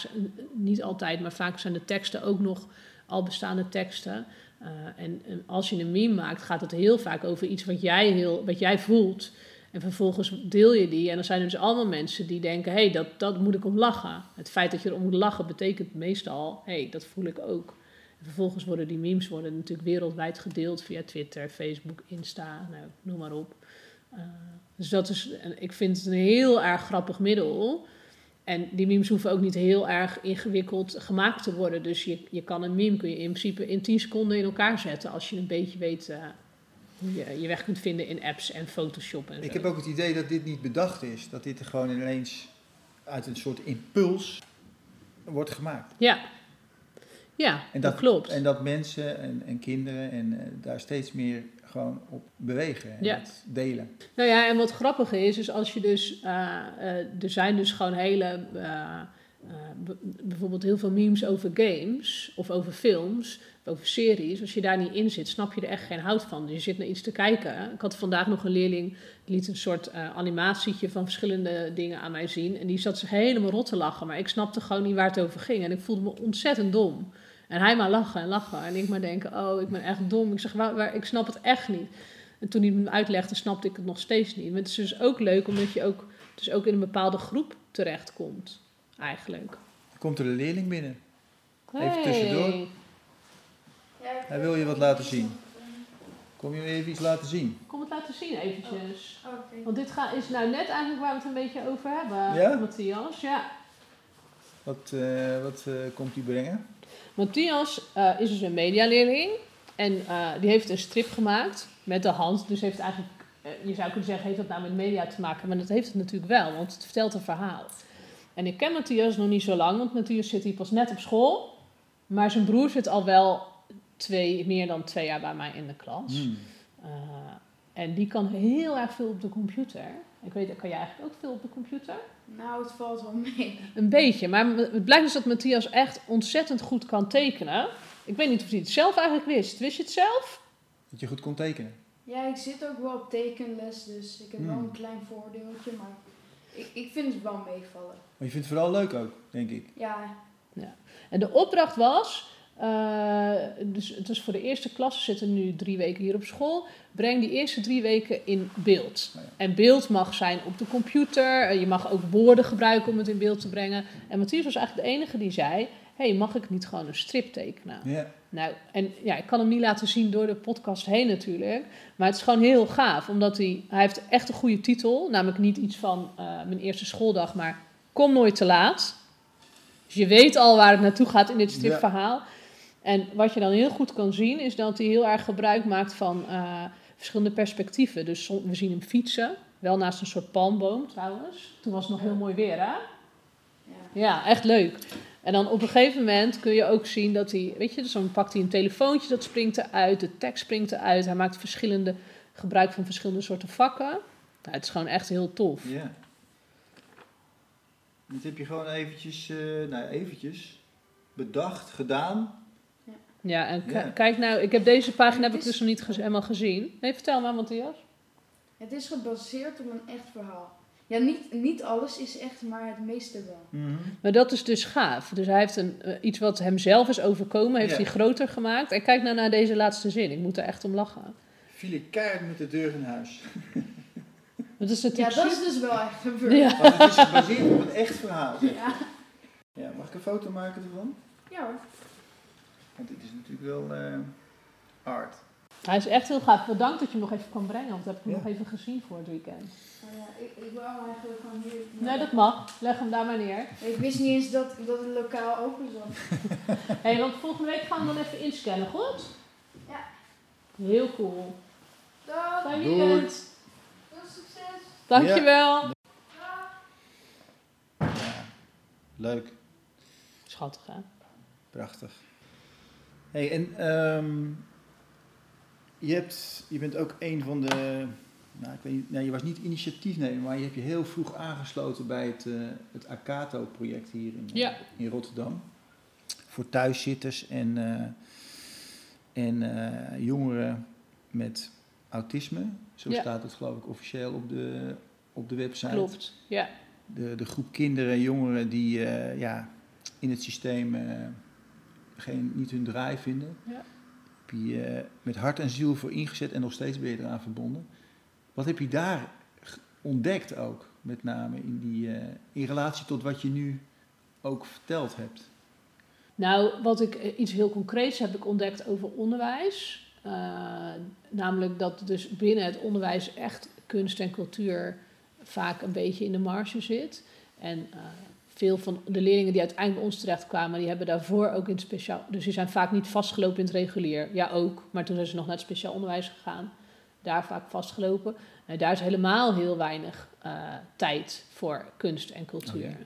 niet altijd, maar vaak zijn de teksten ook nog al bestaande teksten. Eh, en, en als je een meme maakt, gaat het heel vaak over iets wat jij, heel, wat jij voelt. En vervolgens deel je die. En dan zijn er dus allemaal mensen die denken: hé, hey, dat, dat moet ik om lachen. Het feit dat je erom moet lachen betekent meestal: hé, hey, dat voel ik ook. En vervolgens worden die memes worden natuurlijk wereldwijd gedeeld via Twitter, Facebook, Insta, nou, noem maar op. Eh, dus dat is, ik vind het een heel erg grappig middel. En die memes hoeven ook niet heel erg ingewikkeld gemaakt te worden. Dus je, je kan een meme kun je in principe in 10 seconden in elkaar zetten als je een beetje weet eh, je je weg kunt vinden in apps en Photoshop en zo. ik heb ook het idee dat dit niet bedacht is. Dat dit er gewoon ineens uit een soort impuls wordt gemaakt. Ja, ja En dat, dat- klopt. En dat mensen en, en kinderen en eh, daar steeds meer gewoon op bewegen en Ja. delen. Nou ja, en wat grappig is, is als je dus. eh, eh, er zijn dus gewoon hele. Eh, bijvoorbeeld heel veel memes over games of over films over series. Als je daar niet in zit, snap je er echt geen hout van. Dus je zit naar iets te kijken. Ik had vandaag nog een leerling die liet een soort eh, animatietje van verschillende dingen aan mij zien. En die zat zich helemaal rot te lachen. Maar ik snapte gewoon niet waar het over ging. En ik voelde me ontzettend dom. En hij maar lachen en lachen. En ik maar denken, oh, ik ben echt dom. Ik zeg, waar, ik snap het echt niet. En toen hij me uitlegde, snapte ik het nog steeds niet. Maar het is dus ook leuk, omdat je ook, dus ook in een bepaalde groep terechtkomt. Eigenlijk. Komt er een leerling binnen. Even tussendoor. Hij wil je wat laten zien. Kom je even iets laten zien? Kom het laten zien eventjes. Oké. Want dit ga, is nou net eigenlijk waar we het een beetje over hebben, Ja? Matthias. Ja. Wat, eh, wat eh, komt hij brengen? Matthias eh, is dus een medialeerling. En eh, die heeft een strip gemaakt met de hand. Dus heeft eigenlijk, je zou kunnen zeggen, heeft dat nou met media te maken? Maar dat heeft het natuurlijk wel, want het vertelt een verhaal. En ik ken Matthias nog niet zo lang, want Matthias zit hier pas net op school. Maar zijn broer zit al wel twee, meer dan twee jaar bij mij in de klas. Hmm. Eh, en die kan heel erg veel op de computer. Ik weet, kan jij eigenlijk ook veel op de computer? Nou, het valt wel mee. Een beetje, maar het blijkt dus dat Matthias echt ontzettend goed kan tekenen. Ik weet niet of hij het zelf eigenlijk wist. Wist je het zelf? Dat je goed kon tekenen. Ja, ik zit ook wel op tekenles, dus ik heb wel Hmm. een klein voordeeltje, maar ik, ik vind het wel meevallen. Maar je vindt het vooral leuk ook, denk ik. Ja, En de opdracht was, Eh, dus het is voor de eerste klas, ze zitten nu drie weken hier op school. Breng die eerste drie weken in beeld. Ja. En beeld mag zijn op de computer. eh, Je mag ook woorden gebruiken om het in beeld te brengen. En Matthias was eigenlijk de enige die zei: hey, mag ik niet gewoon een strip tekenen? Ja. Nou, en ja, ik kan hem niet laten zien door de podcast heen natuurlijk. Maar het is gewoon heel gaaf, omdat hij, hij heeft echt een goede titel. Namelijk niet iets van eh, mijn eerste schooldag, maar Kom nooit te laat. Dus je weet al waar het naartoe gaat in dit stripverhaal. En wat je dan heel goed kan zien, is dat hij heel erg gebruik maakt van eh, verschillende perspectieven. Dus we zien hem fietsen, wel naast een soort palmboom trouwens. Toen was het nog heel mooi weer, hè? Ja. Ja, echt leuk. En dan op een gegeven moment kun je ook zien dat hij, weet je, dus dan pakt hij een telefoontje, dat springt eruit, de tekst springt eruit. Hij maakt verschillende, gebruik van verschillende soorten vakken. Nou, het is gewoon echt heel tof. Ja. Dit heb je gewoon eventjes, eh, nou eventjes bedacht, gedaan. Ja, en Ja. kijk nou, ik heb deze pagina heb ik dus nog niet gez- helemaal gezien. Nee, vertel maar, Matthias. Het is gebaseerd op een echt verhaal. Ja, niet, niet alles is echt, maar het meeste wel. Maar dat is dus gaaf. Dus hij heeft een, eh, iets wat hem zelf is overkomen, heeft Ja. hij groter gemaakt. En kijk nou naar deze laatste zin. Ik moet er echt om lachen. Viel ik keihard met de deur in huis. Dat is Ja, dat is dus wel echt gebeurd. Ja. Maar het is gebaseerd op een echt verhaal. zeg. Ja. Ja, mag ik een foto maken ervan? Ja hoor. Want dit is natuurlijk wel eh, art. Hij is echt heel gaaf. Bedankt dat je hem nog even kan brengen, want dat heb ik hem Ja. nog even gezien voor het weekend. Maar ja, ik, ik wil eigenlijk gewoon hier... Nee, dat mag. Leg hem daar maar neer. Ik wist niet eens dat, dat het lokaal open zat. hey, want volgende week gaan we dan even inscannen, goed? Ja. Heel cool. Dag. Fijn Doei. weekend. Veel succes. Dankjewel. Leuk, Schattig, hè? prachtig. Hey, en ehm, je, hebt, je bent ook een van de. Nou, ik weet niet, nee, je was niet initiatiefnemer, maar je hebt je heel vroeg aangesloten bij het, eh, het Akato-project hier in, eh, Ja. in Rotterdam. Voor thuiszitters en, eh, en jongeren met autisme. Zo Ja. staat het geloof ik officieel op de, op de website. Klopt. Ja. De, de groep kinderen en jongeren die ja, in het systeem geen, niet hun draai vinden. Ja. Je eh, met hart en ziel voor ingezet en nog steeds ben je eraan verbonden. Wat heb je daar ontdekt ook, met name in, die, eh, in relatie tot wat je nu ook verteld hebt? Nou, wat ik eh, iets heel concreets heb ik ontdekt over onderwijs. Namelijk dat dus binnen het onderwijs echt kunst en cultuur vaak een beetje in de marge zit. En veel van de leerlingen die uiteindelijk bij ons terechtkwamen, die hebben daarvoor ook in het speciaal. Dus die zijn vaak niet vastgelopen in het regulier. Ja, ook. Maar toen zijn ze nog naar het speciaal onderwijs gegaan. Daar vaak vastgelopen. En daar is helemaal heel weinig eh, tijd voor kunst en cultuur.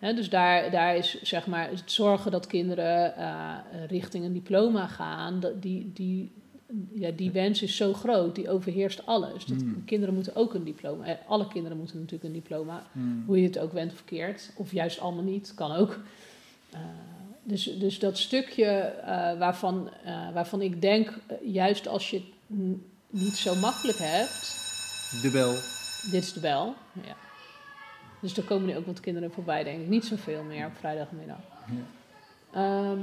Oh dus daar, daar is zeg maar het zorgen dat kinderen eh, richting een diploma gaan, dat die, die, ja, die wens is zo groot, die overheerst alles. Dat, Mm. Kinderen moeten ook een diploma. Eh, alle kinderen moeten natuurlijk een diploma, hoe je het ook went of keert, of juist allemaal niet, kan ook. Eh, dus, dus dat stukje eh, waarvan, eh, waarvan ik denk, juist als je het niet zo makkelijk hebt, De bel. dit is de bel. Ja. Dus er komen nu ook wat kinderen voorbij, denk ik. Niet zoveel meer op vrijdagmiddag. Ja. Ehm,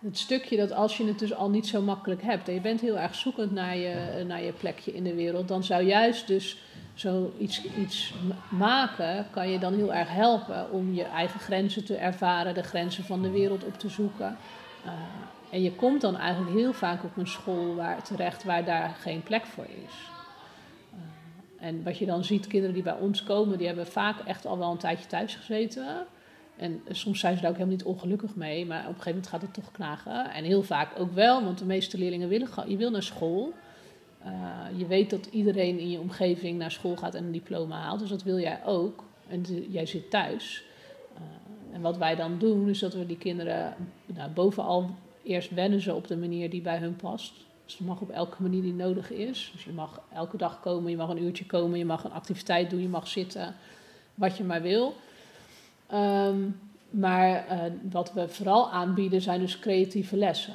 het stukje dat als je het dus al niet zo makkelijk hebt en je bent heel erg zoekend naar je, naar je plekje in de wereld, dan zou juist dus zoiets iets ma- maken, kan je dan heel erg helpen om je eigen grenzen te ervaren, de grenzen van de wereld op te zoeken. Eh, en je komt dan eigenlijk heel vaak op een school waar, terecht waar daar geen plek voor is. Eh, en wat je dan ziet, kinderen die bij ons komen, die hebben vaak echt al wel een tijdje thuis gezeten. En soms zijn ze daar ook helemaal niet ongelukkig mee, maar op een gegeven moment gaat het toch knagen. En heel vaak ook wel, want de meeste leerlingen willen gewoon, je wil naar school. Eh, je weet dat iedereen in je omgeving naar school gaat en een diploma haalt, dus dat wil jij ook. En jij zit thuis. Eh, en wat wij dan doen, is dat we die kinderen nou, bovenal eerst wennen ze op de manier die bij hun past. Dus het mag op elke manier die nodig is. Dus je mag elke dag komen, je mag een uurtje komen, je mag een activiteit doen, je mag zitten, wat je maar wil. Ehm, maar eh, wat we vooral aanbieden zijn dus creatieve lessen.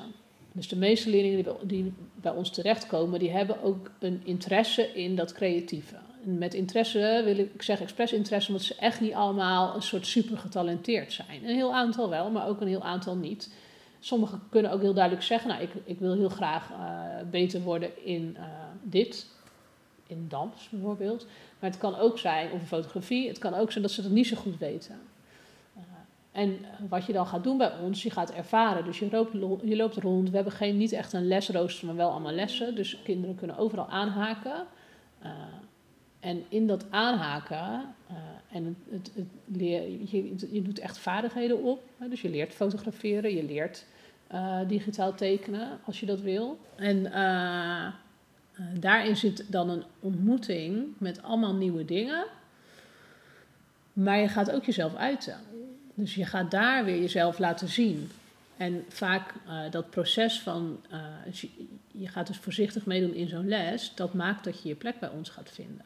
Dus de meeste leerlingen die bij, ons terechtkomen, die hebben ook een interesse in dat creatieve. En met interesse wil ik, ik zeg expres interesse, omdat ze echt niet allemaal een soort super getalenteerd zijn. Een heel aantal wel, maar ook een heel aantal niet. Sommigen kunnen ook heel duidelijk zeggen, nou, ik, ik wil heel graag eh, beter worden in eh, dit, in dans bijvoorbeeld. Maar het kan ook zijn, of in fotografie, het kan ook zijn dat ze dat niet zo goed weten. En wat je dan gaat doen bij ons, je gaat ervaren. Dus je loopt, je loopt rond. We hebben geen, niet echt een lesrooster, maar wel allemaal lessen. Dus kinderen kunnen overal aanhaken. Uh, en in dat aanhaken, uh, en het, het, leer, je, je, doet echt vaardigheden op. Dus je leert fotograferen, je leert uh, digitaal tekenen als je dat wil. En daarin zit dan een ontmoeting met allemaal nieuwe dingen. Maar je gaat ook jezelf uiten. Dus je gaat daar weer jezelf laten zien. En vaak dat proces van, je, je gaat dus voorzichtig meedoen in zo'n les, dat maakt dat je je plek bij ons gaat vinden.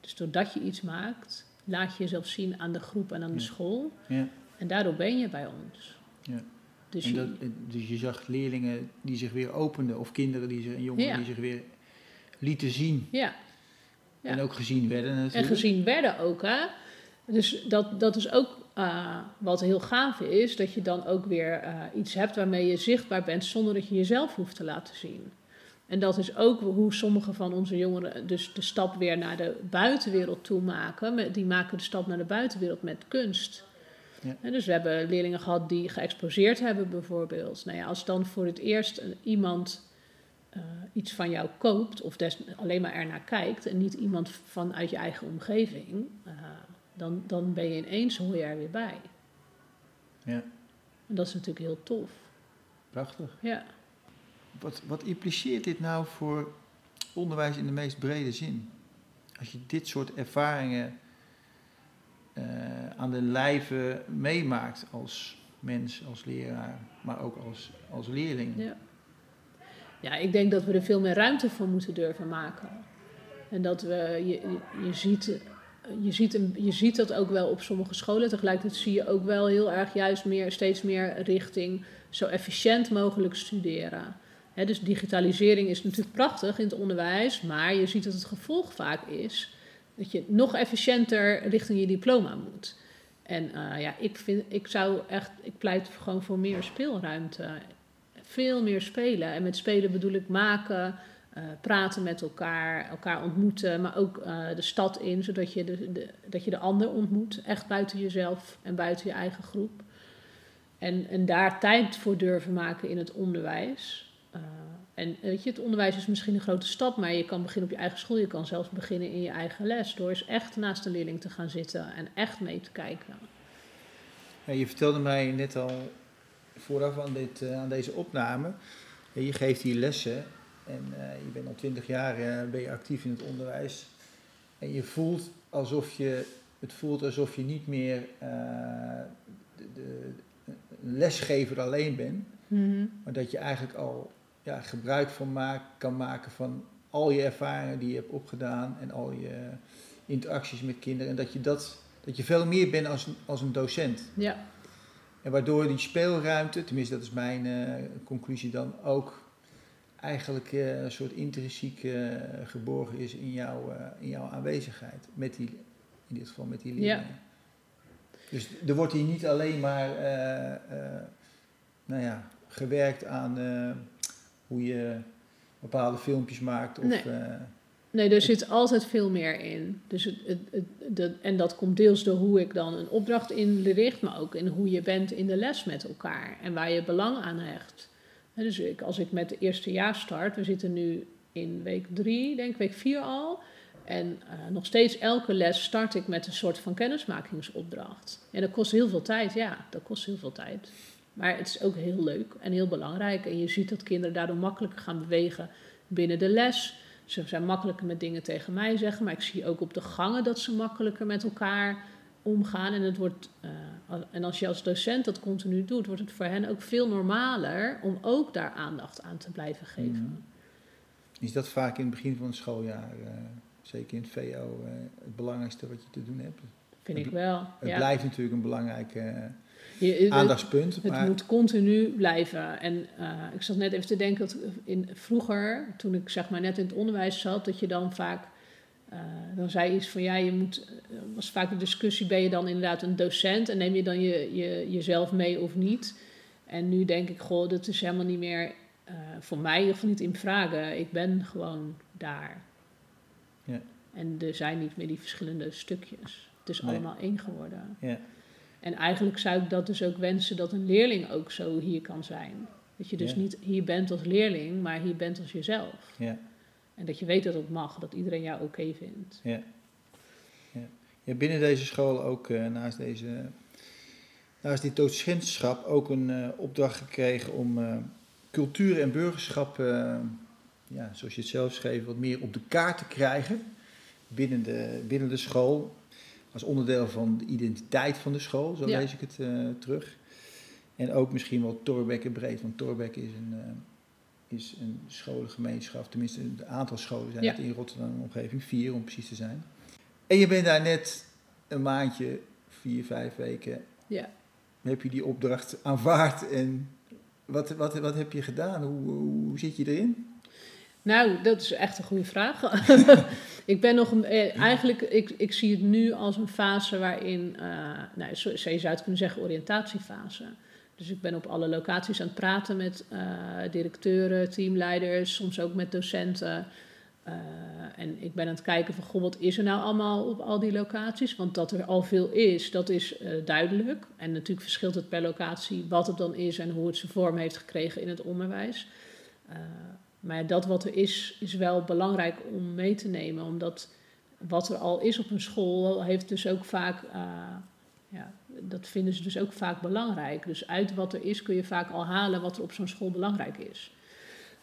Dus doordat je iets maakt, laat je jezelf zien aan de groep en aan de Ja. school. Ja. En daardoor ben je bij ons. Ja. Dus en dat, dus je zag leerlingen die zich weer openden, of kinderen die zich, en jongeren die zich weer lieten zien. ja, Ja. En ook gezien werden natuurlijk. en gezien werden ook. Hè? Dus dat, dat is ook eh, wat heel gaaf is, dat je dan ook weer eh, iets hebt waarmee je zichtbaar bent zonder dat je jezelf hoeft te laten zien. En dat is ook hoe sommige van onze jongeren dus de stap weer naar de buitenwereld toe maken. Die maken de stap naar de buitenwereld met kunst. Ja. En dus we hebben leerlingen gehad die geëxposeerd hebben bijvoorbeeld. Nou ja, als dan voor het eerst iemand eh, iets van jou koopt of des, alleen maar ernaar kijkt en niet iemand vanuit je eigen omgeving, dan, dan ben je ineens hoor je er weer bij. Ja, En dat is natuurlijk heel tof. prachtig. Ja. Wat, wat impliceert dit nou voor onderwijs in de meest brede zin? Als je dit soort ervaringen eh, aan de lijve meemaakt als mens, als leraar, maar ook als, als leerling. Ja. ja, ik denk dat we er veel meer ruimte voor moeten durven maken. En dat we, je, je, je ziet, je, ziet een, je ziet dat ook wel op sommige scholen. Tegelijkertijd zie je ook wel heel erg juist meer, steeds meer richting zo efficiënt mogelijk studeren. Dus digitalisering is natuurlijk prachtig in het onderwijs, maar je ziet dat het gevolg vaak is dat je nog efficiënter richting je diploma moet. En eh, ja, ik, vind, ik zou echt, ik pleit gewoon voor meer speelruimte. Veel meer spelen. En met spelen bedoel ik maken, eh, praten met elkaar, elkaar ontmoeten, maar ook eh, de stad in, zodat je de, de, dat je de ander ontmoet, echt buiten jezelf en buiten je eigen groep. En, en daar tijd voor durven maken in het onderwijs. Uh, en weet je, het onderwijs is misschien een grote stap, maar je kan beginnen op je eigen school. Je kan zelfs beginnen in je eigen les. Door eens echt naast de leerling te gaan zitten en echt mee te kijken. Je vertelde mij net al vooraf aan, dit, aan deze opname. Je geeft hier lessen en uh, je bent al twintig jaar uh, ben je actief in het onderwijs. En je voelt alsof je, het voelt alsof je niet meer uh, de, lesgever alleen bent. Mm-hmm. Maar dat je eigenlijk al ja, gebruik van kan maken van al je ervaringen die je hebt opgedaan en al je interacties met kinderen. En dat je, dat, dat je veel meer bent als, als een docent. Ja. En waardoor die speelruimte, tenminste dat is mijn conclusie dan ook, eigenlijk uh, een soort intrinsiek uh, geborgen is in, jou, in jouw aanwezigheid. Met die, in dit geval met die leerlingen. Ja. Dus er wordt hier niet alleen maar nou ja, gewerkt aan hoe je bepaalde filmpjes maakt. Of, nee. nee, er zit altijd veel meer in. Dus het, het, het, de, en dat komt deels door hoe ik dan een opdracht inricht, maar ook in hoe je bent in de les met elkaar en waar je belang aan hecht. Dus ik, als ik met de eerste jaar start, we zitten nu in week drie, denk ik, week vier al. En uh, nog steeds elke les start ik met een soort van kennismakingsopdracht. En dat kost heel veel tijd, ja, dat kost heel veel tijd. Maar het is ook heel leuk en heel belangrijk. En je ziet dat kinderen daardoor makkelijker gaan bewegen binnen de les. Ze zijn makkelijker met dingen tegen mij zeggen. Maar ik zie ook op de gangen dat ze makkelijker met elkaar omgaan. En, het wordt, uh, en als je als docent dat continu doet, wordt het voor hen ook veel normaler om ook daar aandacht aan te blijven geven. Mm. Is dat vaak in het begin van het schooljaar, uh, zeker in het VO, uh, het belangrijkste wat je te doen hebt? Vind het, ik wel. Het ja. blijft natuurlijk een belangrijk je, aandachtspunt. Het, maar... het moet continu blijven. En ik zat net even te denken dat in, vroeger, toen ik zeg maar net in het onderwijs zat, dat je dan vaak, uh, dan zei iets van ja, je moet, was vaak de discussie, ben je dan inderdaad een docent en neem je dan je, je, jezelf mee of niet? En nu denk ik, goh, dat is helemaal niet meer eh, voor mij of niet in vragen. Ik ben gewoon daar. Ja. En er zijn niet meer die verschillende stukjes. Het is Nee. allemaal één geworden. Ja. En eigenlijk zou ik dat dus ook wensen dat een leerling ook zo hier kan zijn. Dat je dus Ja. niet hier bent als leerling, maar hier bent als jezelf. Ja. En dat je weet dat het mag, dat iedereen jou oké vindt. Ja. Ja. ja, binnen deze school ook eh, naast deze, naast dit docentschap ook een eh, opdracht gekregen om eh, cultuur en burgerschap, ja, zoals je het zelf schreef, wat meer op de kaart te krijgen binnen de, binnen de school. Als onderdeel van de identiteit van de school, zo Ja. lees ik het terug. En ook misschien wel Torbekke breed, want Torbekke is een, is een scholengemeenschap. Tenminste, een aantal scholen zijn Ja. het in Rotterdam en omgeving, vier om precies te zijn. En je bent daar net een maandje, vier, vijf weken, Ja. heb je die opdracht aanvaard. En wat, wat, wat heb je gedaan? Hoe, hoe zit je erin? Nou, dat is echt een goede vraag. ik ben nog een, eh, eigenlijk, ik, ik zie het nu als een fase waarin, eh nou, zo, zo je zou het kunnen zeggen, oriëntatiefase. Dus ik ben op alle locaties aan het praten met eh, directeuren, teamleiders, soms ook met docenten. Eh, en ik ben aan het kijken van, wat is er nou allemaal op al die locaties? Want dat er al veel is, dat is eh, duidelijk. En natuurlijk verschilt het per locatie wat het dan is en hoe het zijn vorm heeft gekregen in het onderwijs. Maar dat wat er is, is wel belangrijk om mee te nemen. Omdat wat er al is op een school, heeft dus ook vaak, ja, dat vinden ze dus ook vaak belangrijk. Dus uit wat er is kun je vaak al halen wat er op zo'n school belangrijk is.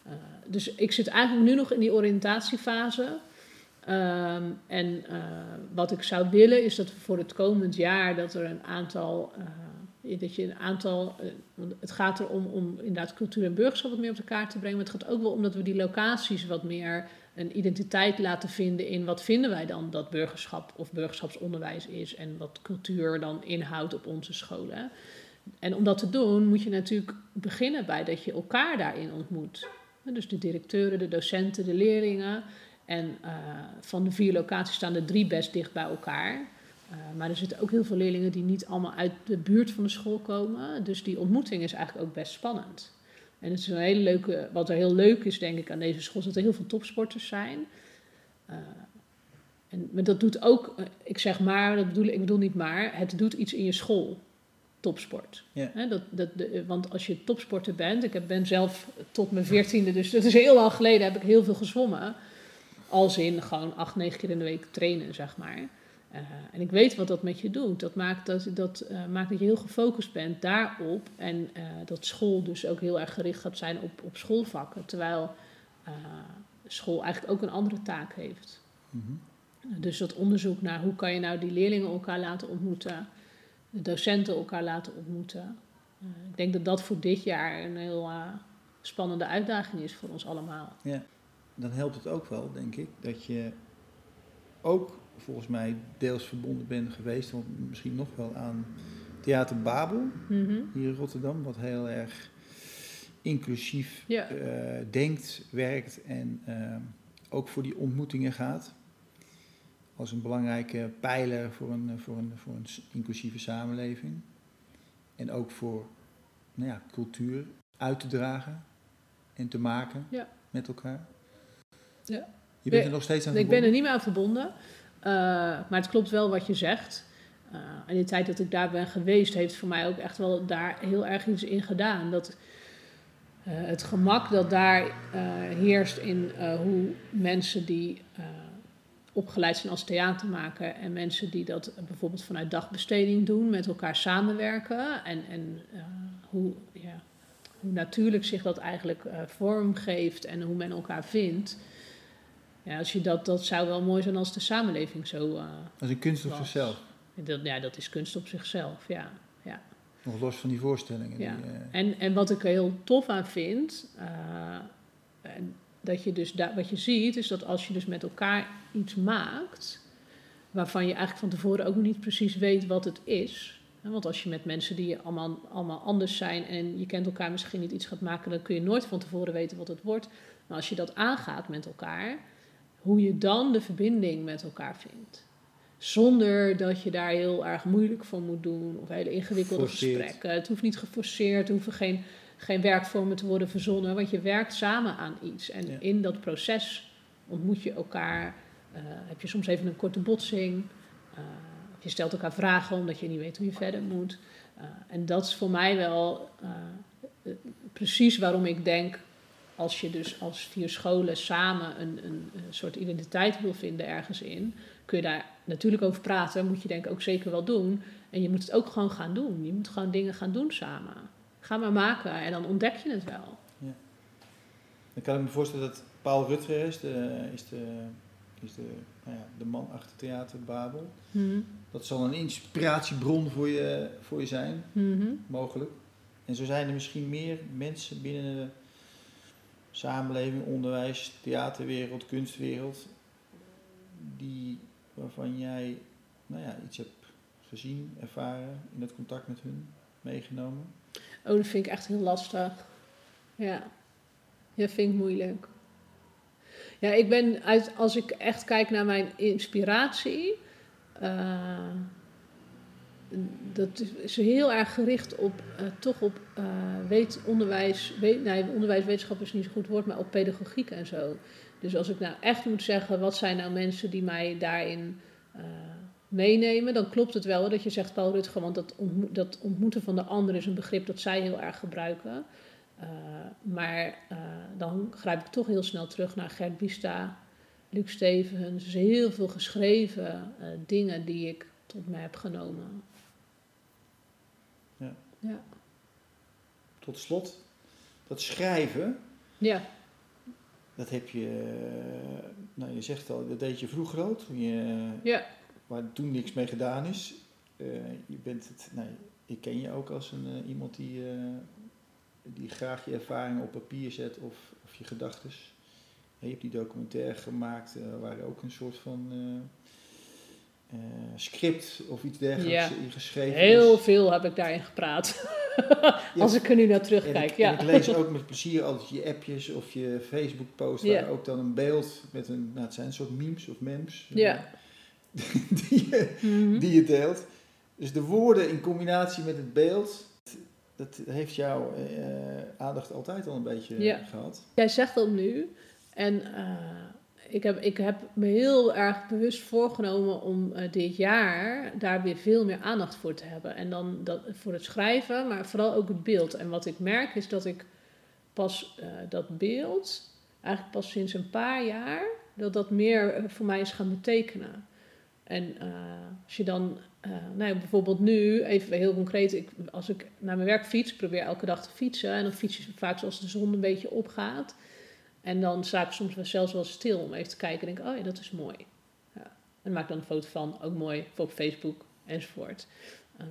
Eh, dus ik zit eigenlijk nu nog in die oriëntatiefase. Ehm, en eh, wat ik zou willen is dat we voor het komend jaar dat er een aantal, eh, dat je een aantal, het gaat erom om inderdaad cultuur en burgerschap wat meer op de kaart te brengen, maar het gaat ook wel om dat we die locaties wat meer een identiteit laten vinden in wat vinden wij dan dat burgerschap of burgerschapsonderwijs is en wat cultuur dan inhoudt op onze scholen. En om dat te doen moet je natuurlijk beginnen bij dat je elkaar daarin ontmoet. Dus de directeuren, de docenten, de leerlingen. En eh, van de vier locaties staan er drie best dicht bij elkaar. Eh, maar er zitten ook heel veel leerlingen die niet allemaal uit de buurt van de school komen. Dus die ontmoeting is eigenlijk ook best spannend. En het is een hele leuke, wat er heel leuk is, denk ik, aan deze school, is dat er heel veel topsporters zijn. Eh, en, maar dat doet ook, eh, ik zeg maar, dat bedoel, ik bedoel niet maar, het doet iets in je school, topsport. Ja. Dat, dat, de, want als je topsporter bent, ik heb- ben zelf tot mijn veertiende, dus dat is heel lang geleden, heb ik heel veel gezwommen. Als in gewoon acht, negen keer in de week trainen, zeg maar. Eh, en ik weet wat dat met je doet. Dat maakt dat, dat, eh, maakt dat je heel gefocust bent daarop. En eh, dat school dus ook heel erg gericht gaat zijn op, op schoolvakken. Terwijl school eigenlijk ook een andere taak heeft. Mhm. Dus dat onderzoek naar hoe kan je nou die leerlingen elkaar laten ontmoeten, de docenten elkaar laten ontmoeten. Ik denk dat dat voor dit jaar een heel spannende uitdaging is voor ons allemaal. Dan helpt het ook wel, denk ik, dat je ook volgens mij deels verbonden bent geweest, of misschien nog wel aan Theater Babel Mhm. hier in Rotterdam, wat heel erg inclusief Ja. eh, denkt, werkt en eh, ook voor die ontmoetingen gaat. Als een belangrijke pijler voor een, voor een, voor een inclusieve samenleving. En ook voor nou ja, cultuur uit te dragen en te maken Ja. met elkaar. Ja. Je bent er nog steeds aan Ik ben er verbonden? niet meer aan verbonden. Eh, maar het klopt wel wat je zegt. Eh en de tijd dat ik daar ben geweest, heeft voor mij ook echt wel daar heel erg iets in gedaan. Dat eh, het gemak dat daar heerst in hoe mensen die opgeleid zijn als theatermaker en mensen die dat bijvoorbeeld vanuit dagbesteding doen, met elkaar samenwerken. En, en hoe, ja, hoe natuurlijk zich dat eigenlijk vormgeeft en hoe men elkaar vindt. Ja, als je dat, dat zou wel mooi zijn als de samenleving zo. eh, is een kunst op was. zichzelf. dat, ja, dat is kunst op zichzelf, ja. ja. Nog los van die voorstellingen. Ja. Die, eh, En, en wat ik er heel tof aan vind, eh, en dat je dus daar, wat je ziet, is dat als je dus met elkaar iets maakt, waarvan je eigenlijk van tevoren ook nog niet precies weet wat het is. Want als je met mensen die allemaal, allemaal anders zijn en je kent elkaar misschien niet iets gaat maken, dan kun je nooit van tevoren weten wat het wordt. Maar als je dat aangaat met elkaar, hoe je dan de verbinding met elkaar vindt. Zonder dat je daar heel erg moeilijk voor moet doen of hele ingewikkelde gesprekken. Het hoeft niet geforceerd, er hoeven geen, geen werkvormen te worden verzonnen, want je werkt samen aan iets. En Ja. in dat proces ontmoet je elkaar, eh, heb je soms even een korte botsing, eh, of je stelt elkaar vragen omdat je niet weet hoe je verder moet. Eh, en dat is voor mij wel precies waarom ik denk, als je dus als vier scholen samen een, een, soort identiteit wil vinden ergens in, kun je daar natuurlijk over praten, moet je denk ik ook zeker wel doen. En je moet het ook gewoon gaan doen. Je moet gewoon dingen gaan doen samen. Ga maar maken en dan ontdek je het wel. Dan kan ik me voorstellen dat Paul Rutger is de, is de, is de, nou ja, de man achter Theater Babel. Mhm. Dat zal een inspiratiebron voor je, voor je zijn, Mhm. mogelijk. En zo zijn er misschien meer mensen binnen de samenleving, onderwijs, theaterwereld, kunstwereld, die, waarvan jij nou ja, iets hebt gezien, ervaren, in het contact met hun meegenomen. Oh, dat vind ik echt heel lastig. Ja, dat vind ik moeilijk. Ja, ik ben uit, als ik echt kijk naar mijn inspiratie, eh, dat is heel erg gericht op eh, toch op eh, weet, onderwijs, weet, nee, onderwijs, wetenschap is niet zo'n goed woord, maar op pedagogiek en zo. Dus als ik nou echt moet zeggen, wat zijn nou mensen die mij daarin eh, meenemen, dan klopt het wel dat je zegt Paul Rutger, want dat, dat ontmoeten van de ander is een begrip dat zij heel erg gebruiken. Maar dan grijp ik toch heel snel terug naar Gert Bista, Luc Stevens. Dus heel veel geschreven dingen die ik tot me heb genomen. Ja. Tot slot, dat schrijven, Ja. dat heb je, nou je zegt al, dat deed je vroeger al, toen je, Ja. waar toen niks mee gedaan is. Eh, je bent het, nou, ik ken je ook als een, eh, iemand die, eh, die graag je ervaringen op papier zet of, of je gedachten. je hebt die documentaire gemaakt waar ook een soort van eh, script of iets dergelijks Ja. in geschreven Heel is. veel heb ik daarin gepraat. Ja. Als ik er nu naar En terugkijk. ik, ja. en ik lees ook met plezier altijd je appjes of je Facebook post Ja. waar ook dan een beeld met een, nou het zijn een soort memes of memes. Ja. eh, die, je, Mhm. die je deelt. Dus de woorden in combinatie met het beeld, dat heeft jouw eh, aandacht altijd al een beetje Ja. gehad. Jij zegt dat nu. En ik, heb, ik heb me heel erg bewust voorgenomen om eh, dit jaar daar weer veel meer aandacht voor te hebben. En dan dat, voor het schrijven, maar vooral ook het beeld. En wat ik merk is dat ik pas eh, dat beeld, eigenlijk pas sinds een paar jaar, dat dat meer eh, voor mij is gaan betekenen. En als je dan, eh, nou ja, bijvoorbeeld nu, even heel concreet, ik, als ik naar mijn werk fiets, probeer elke dag te fietsen. En dan fiets je vaak zoals de zon een beetje opgaat. En dan sta ik soms zelfs wel stil om even te kijken en denk, oh ja, dat is mooi. Ja. En maak dan een foto van, ook mooi, voor op Facebook enzovoort. Eh,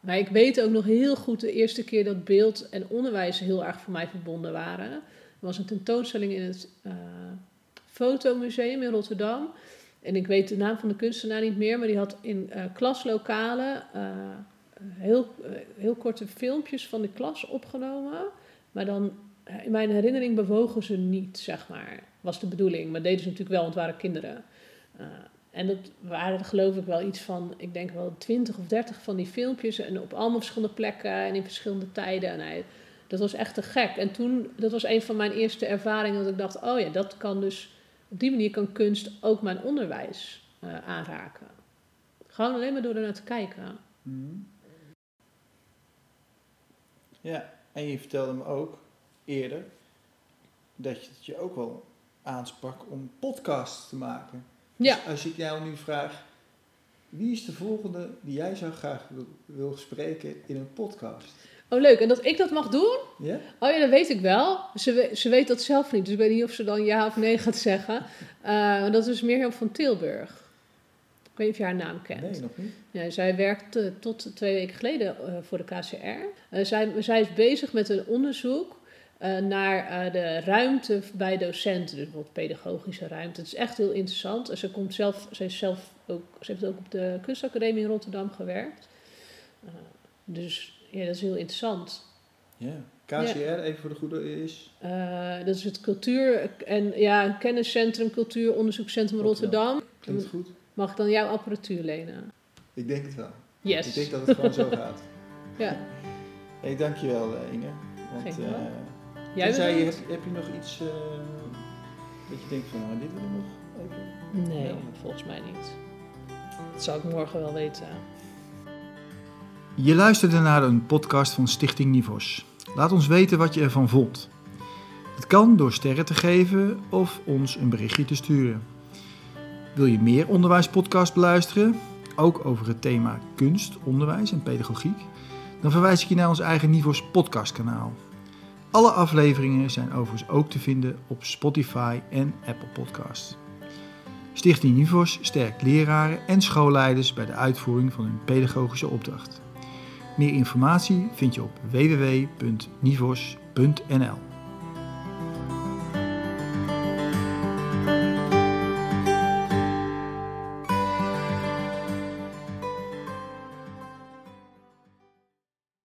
maar ik weet ook nog heel goed de eerste keer dat beeld en onderwijs heel erg voor mij verbonden waren. Er was een tentoonstelling in het eh, Fotomuseum in Rotterdam. En ik weet de naam van de kunstenaar niet meer, maar die had in eh, klaslokalen heel, heel korte filmpjes van de klas opgenomen. Maar dan, in mijn herinnering bewogen ze niet, zeg maar. Was de bedoeling. Maar deden ze natuurlijk wel, want het waren kinderen. Eh, en dat waren geloof ik wel iets van, ik denk wel 20 of 30 van die filmpjes. En op allemaal verschillende plekken en in verschillende tijden. En dat was echt te gek. En toen, dat was een van mijn eerste ervaringen dat ik dacht, oh ja, dat kan dus, op die manier kan kunst ook mijn onderwijs eh, aanraken. Gewoon alleen maar door er naar te kijken. Mhm. Ja, en je vertelde me ook eerder dat je het je ook wel aansprak om podcasts te maken. Ja. Dus als ik jou nu vraag, wie is de volgende die jij zou graag wil, wil spreken in een podcast? Oh, leuk. En dat ik dat mag doen? Ja? Oh ja, dat weet ik wel. Ze, we- ze weet dat zelf niet, dus ik weet niet of ze dan ja of nee gaat zeggen. Eh, dat is Mirjam van Tilburg. Ik weet niet of je haar naam kent. Nee, nog niet. Ja, zij werkte tot twee weken geleden eh, voor de KCR. Eh, zij, zij is bezig met een onderzoek eh, naar eh, de ruimte bij docenten, dus bijvoorbeeld pedagogische ruimte. Het is echt heel interessant. En ze, komt zelf, ze, is zelf ook, ze heeft ook op de kunstacademie in Rotterdam gewerkt. Eh, dus ja, dat is heel interessant. Ja. KCR, even voor de goede is. Dat is het cultuur- en ja, kenniscentrum, cultuuronderzoekscentrum wel. Rotterdam. Klinkt goed. Mag ik dan jouw apparatuur lenen? Ik denk het wel. Yes. Ik denk dat het gewoon zo gaat. Ja. Hey, dankjewel Inge. Want, Geen Jij bedankt. heb, heb je nog iets eh, dat je denkt van, nou, dit wil ik nog even... Nee, volgens mij niet. Dat zou ik morgen wel weten. Je luisterde naar een podcast van Stichting Nivos. Laat ons weten wat je ervan vond. Het kan door sterren te geven of ons een berichtje te sturen. Wil je meer onderwijspodcasts beluisteren, ook over het thema kunst, onderwijs en pedagogiek? Dan verwijs ik je naar ons eigen Nivos podcastkanaal. Alle afleveringen zijn overigens ook te vinden op Spotify en Apple Podcasts. Stichting Nivos sterkt leraren en schoolleiders bij de uitvoering van hun pedagogische opdracht. Meer informatie vind je op www.nivos.nl.